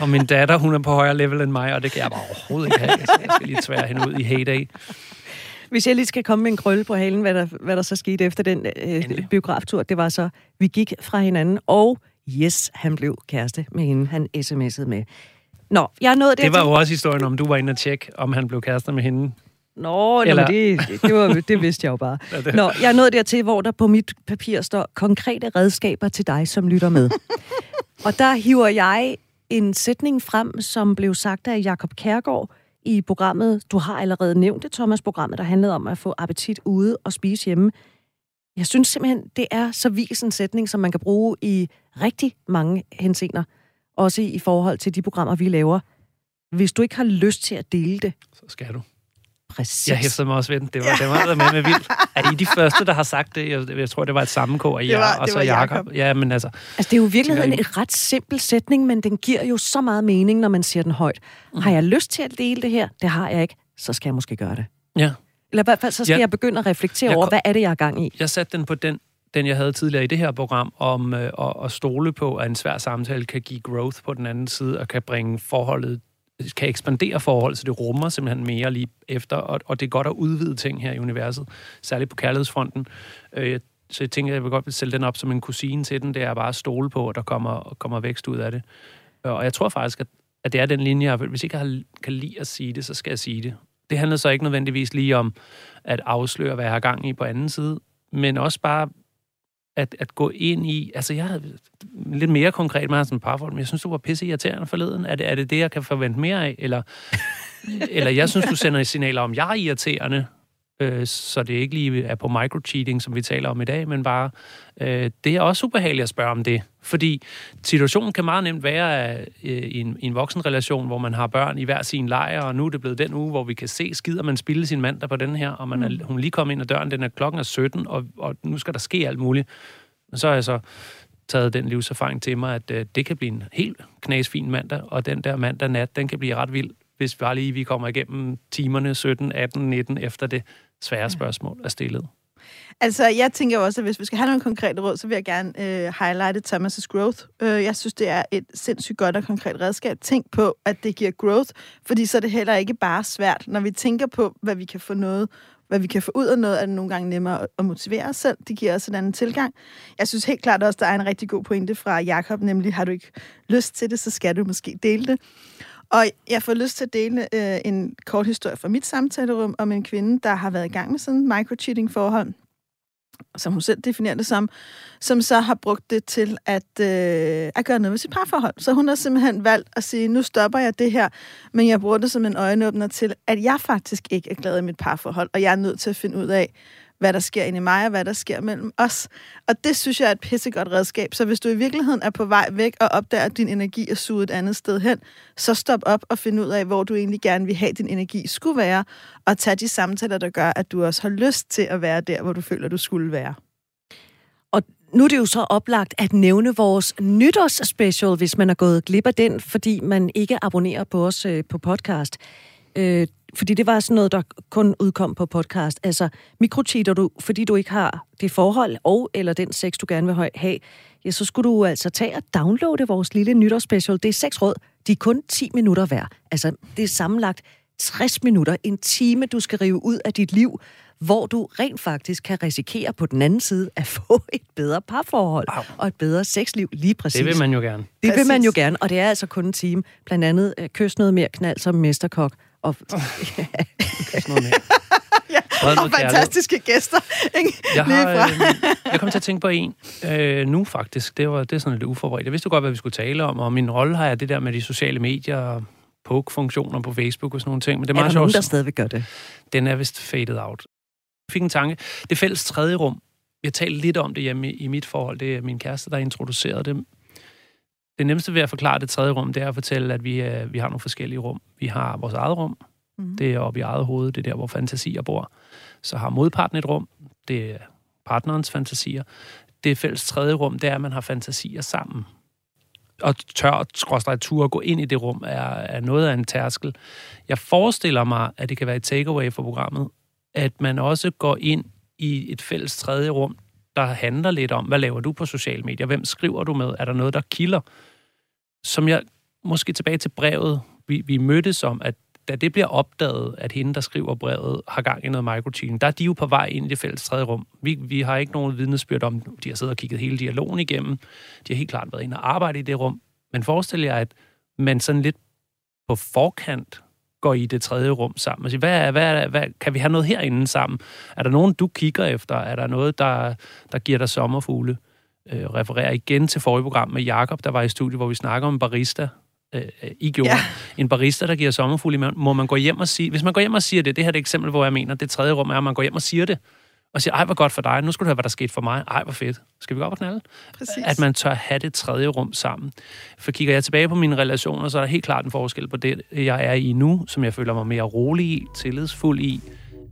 og min datter, hun er på højere level end mig, og det kan jeg bare overhovedet ikke have. Så jeg skal lige tvære hende ud i heyday. Hvis jeg lige skal komme med en krølle på halen, hvad der, hvad der så skete efter den øh, biograftur, det var så, vi gik fra hinanden, og yes, han blev kæreste med hende, han sms'ede med. Nå, jeg er nået Det var jo også historien om, du var inde og tjekke, om han blev kærester med hende. Nå, Eller- det, det, var, det vidste jeg jo bare. [LAUGHS] Det- Nå, jeg nået dertil, hvor der på mit papir står konkrete redskaber til dig, som lytter med. [LAUGHS] og der hiver jeg en sætning frem, som blev sagt af Jakob Kærgaard i programmet, du har allerede nævnt det, Thomas, programmet, der handlede om at få appetit ude og spise hjemme. Jeg synes simpelthen, det er så vis en sætning, som man kan bruge i rigtig mange henseender. Også i forhold til de programmer, vi laver. Hvis du ikke har lyst til at dele det, Så skal du præcis. Jeg hæftede mig også ved den. Det var, det var med med vildt. Er I de første, der har sagt det? Jeg, jeg tror, det var et sammenkår af jer, var- og så Jakob. Jakob. Ja, men altså, Altså, det er jo i virkeligheden Tænker en ret simpel sætning, men den giver jo så meget mening, når man siger den højt. Mm. Har jeg lyst til at dele det her? Det har jeg ikke. Så skal jeg måske gøre det. ja. Eller i hvert fald, så skal Ja. jeg begynde at reflektere Jeg over, hvad er det, jeg er gang i? Jeg satte den på den den jeg havde tidligere i det her program, om øh, at, at stole på, at en svær samtale kan give growth på den anden side, og kan bringe forholdet kan ekspandere forhold, så det rummer simpelthen mere lige efter, og, og det er godt at udvide ting her i universet, særligt på kærlighedsfronten. Øh, så jeg tænker, jeg vil godt sælge den op som en kusine til den, det er bare at stole på, at der kommer, kommer vækst ud af det. Øh, og jeg tror faktisk, at, at det er den linje, jeg, hvis ikke jeg kan lide at sige det, så skal jeg sige det. Det handler så ikke nødvendigvis lige om at afsløre, hvad jeg har gang i på anden side, men også bare at, at gå ind i... Altså, jeg havde lidt mere konkret med sådan parforhold, men jeg synes, du var pisse irriterende forleden. Er det, er det det, jeg kan forvente mere af? Eller, [LAUGHS] eller jeg synes, du sender signaler om, jeg er irriterende, øh, så det ikke lige er på microcheating, som vi taler om i dag, men bare, øh, det er også ubehageligt at spørge om det. Fordi situationen kan meget nemt være øh, i, en, i en voksenrelation, hvor man har børn i hver sin lejr, og nu er det blevet den uge, hvor vi kan se, skider man spille sin mand der på den her, og man er, mm. hun lige kommet ind ad døren, den er klokken er 17, og, og nu skal der ske alt muligt. Så er jeg så taget den livserfaring til mig, at øh, det kan blive en helt knasfin mandag, og den der mandag nat, den kan blive ret vild, hvis bare lige vi kommer igennem timerne 17, 18, 19 efter det svære spørgsmål er stillet. Altså, jeg tænker også, at hvis vi skal have nogle konkrete råd, så vil jeg gerne øh, highlighte Thomas' growth. Øh, jeg synes, det er et sindssygt godt og konkret redskab. Tænk på, at det giver growth, fordi så er det heller ikke bare svært. Når vi tænker på, hvad vi kan få noget hvad vi kan få ud af noget, er det nogle gange nemmere at motivere os selv. Det giver os en anden tilgang. Jeg synes helt klart også, der er en rigtig god pointe fra Jakob, nemlig har du ikke lyst til det, så skal du måske dele det. Og jeg får lyst til at dele øh, en kort historie fra mit samtalerum om en kvinde, der har været i gang med sådan en microcheating-forhold, som hun selv definerer det som, som så har brugt det til at, øh, at gøre noget med sit parforhold. Så hun har simpelthen valgt at sige, nu stopper jeg det her, men jeg bruger det som en øjenåbner til, at jeg faktisk ikke er glad i mit parforhold, og jeg er nødt til at finde ud af, hvad der sker inde i mig, og hvad der sker mellem os. Og det synes jeg er et pissegodt redskab. Så hvis du i virkeligheden er på vej væk og opdager, at din energi er suget et andet sted hen, så stop op og find ud af, hvor du egentlig gerne vil have, din energi skulle være, og tag de samtaler, der gør, at du også har lyst til at være der, hvor du føler, du skulle være. Og nu er det jo så oplagt at nævne vores nytårsspecial, hvis man er gået glip af den, fordi man ikke abonnerer på os øh, på podcast. Øh, fordi det var sådan noget, der kun udkom på podcast. Altså, mikrocheater du, fordi du ikke har det forhold og eller den sex, du gerne vil have, ja, så skulle du altså tage og downloade vores lille nytårsspecial. Det er seks råd. De er kun 10 minutter hver. Altså, det er sammenlagt 60 minutter. En time, du skal rive ud af dit liv, hvor du rent faktisk kan risikere på den anden side at [LAUGHS] få et bedre parforhold Au. og et bedre sexliv lige præcis. Det vil man jo gerne. Det præcis. vil man jo gerne, og det er altså kun en time. Blandt andet øh, kys noget mere knald som mesterkok og, [LAUGHS] ja. ja, og fantastiske gæster. Ikke? Jeg, har, øh, jeg kom til at tænke på en øh, nu faktisk. Det, var, det er sådan lidt uforberedt. Jeg vidste godt, hvad vi skulle tale om, og min rolle har jeg det der med de sociale medier, poke-funktioner på Facebook og sådan nogle ting. Men det er, er meget der nogen, der stadigvæk gør det? Den er vist faded out. Jeg fik en tanke. Det fælles tredje rum. Jeg talte lidt om det hjemme i mit forhold. Det er min kæreste, der introducerede det det nemmeste ved at forklare det tredje rum, det er at fortælle, at vi, øh, vi har nogle forskellige rum. Vi har vores eget rum. Mm. Det er oppe i eget hoved. Det er der, hvor fantasier bor. Så har modparten et rum. Det er partnerens fantasier. Det fælles tredje rum, det er, at man har fantasier sammen. Og tør skråstrej tur at gå ind i det rum er, er noget af en tærskel. Jeg forestiller mig, at det kan være et takeaway for programmet, at man også går ind i et fælles tredje rum, der handler lidt om, hvad laver du på sociale medier? Hvem skriver du med? Er der noget, der kilder? Som jeg måske tilbage til brevet, vi, vi mødtes om, at da det bliver opdaget, at hende, der skriver brevet, har gang i noget microcheating, der er de jo på vej ind i det fælles tredje rum. Vi, vi har ikke nogen vidnesbyrd om, de har siddet og kigget hele dialogen igennem. De har helt klart været inde og arbejde i det rum. Men forestil jer, at man sådan lidt på forkant går i det tredje rum sammen og siger, hvad, er, hvad, er, hvad, kan vi have noget herinde sammen? Er der nogen, du kigger efter? Er der noget, der, der giver dig sommerfugle? Øh, refererer igen til forrige program med Jakob, der var i studiet, hvor vi snakker om barista. Øh, I gjorde. Ja. En barista, der giver sommerfuld i må man gå hjem og sige... Hvis man går hjem og siger det, det her er et eksempel, hvor jeg mener, det tredje rum er, at man går hjem og siger det, og siger, ej, hvor godt for dig, nu skal du høre, hvad der skete for mig. Ej, hvor fedt. Skal vi gå op og knalde? Præcis. At man tør have det tredje rum sammen. For kigger jeg tilbage på mine relationer, så er der helt klart en forskel på det, jeg er i nu, som jeg føler mig mere rolig i, tillidsfuld i,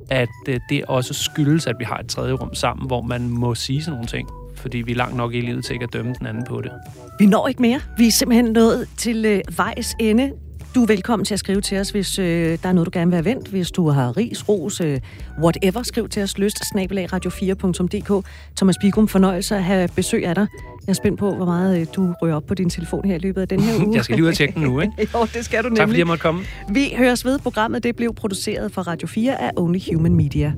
at øh, det også skyldes, at vi har et tredje rum sammen, hvor man må sige sådan nogle ting fordi vi er langt nok i livet til ikke at dømme den anden på det. Vi når ikke mere. Vi er simpelthen nået til øh, vejs ende. Du er velkommen til at skrive til os, hvis øh, der er noget, du gerne vil have vendt. Hvis du har ris, ros, øh, whatever, skriv til os lyst, snabelag radio4.dk. Thomas Bigum, fornøjelse at have besøg af dig. Jeg er spændt på, hvor meget øh, du rører op på din telefon her i løbet af den her [LAUGHS] uge. Jeg skal lige ud og tjekke den nu, ikke? [LAUGHS] jo, det skal du nemlig. Tak fordi jeg måtte komme. Vi høres ved. Programmet det blev produceret for Radio 4 af Only Human Media.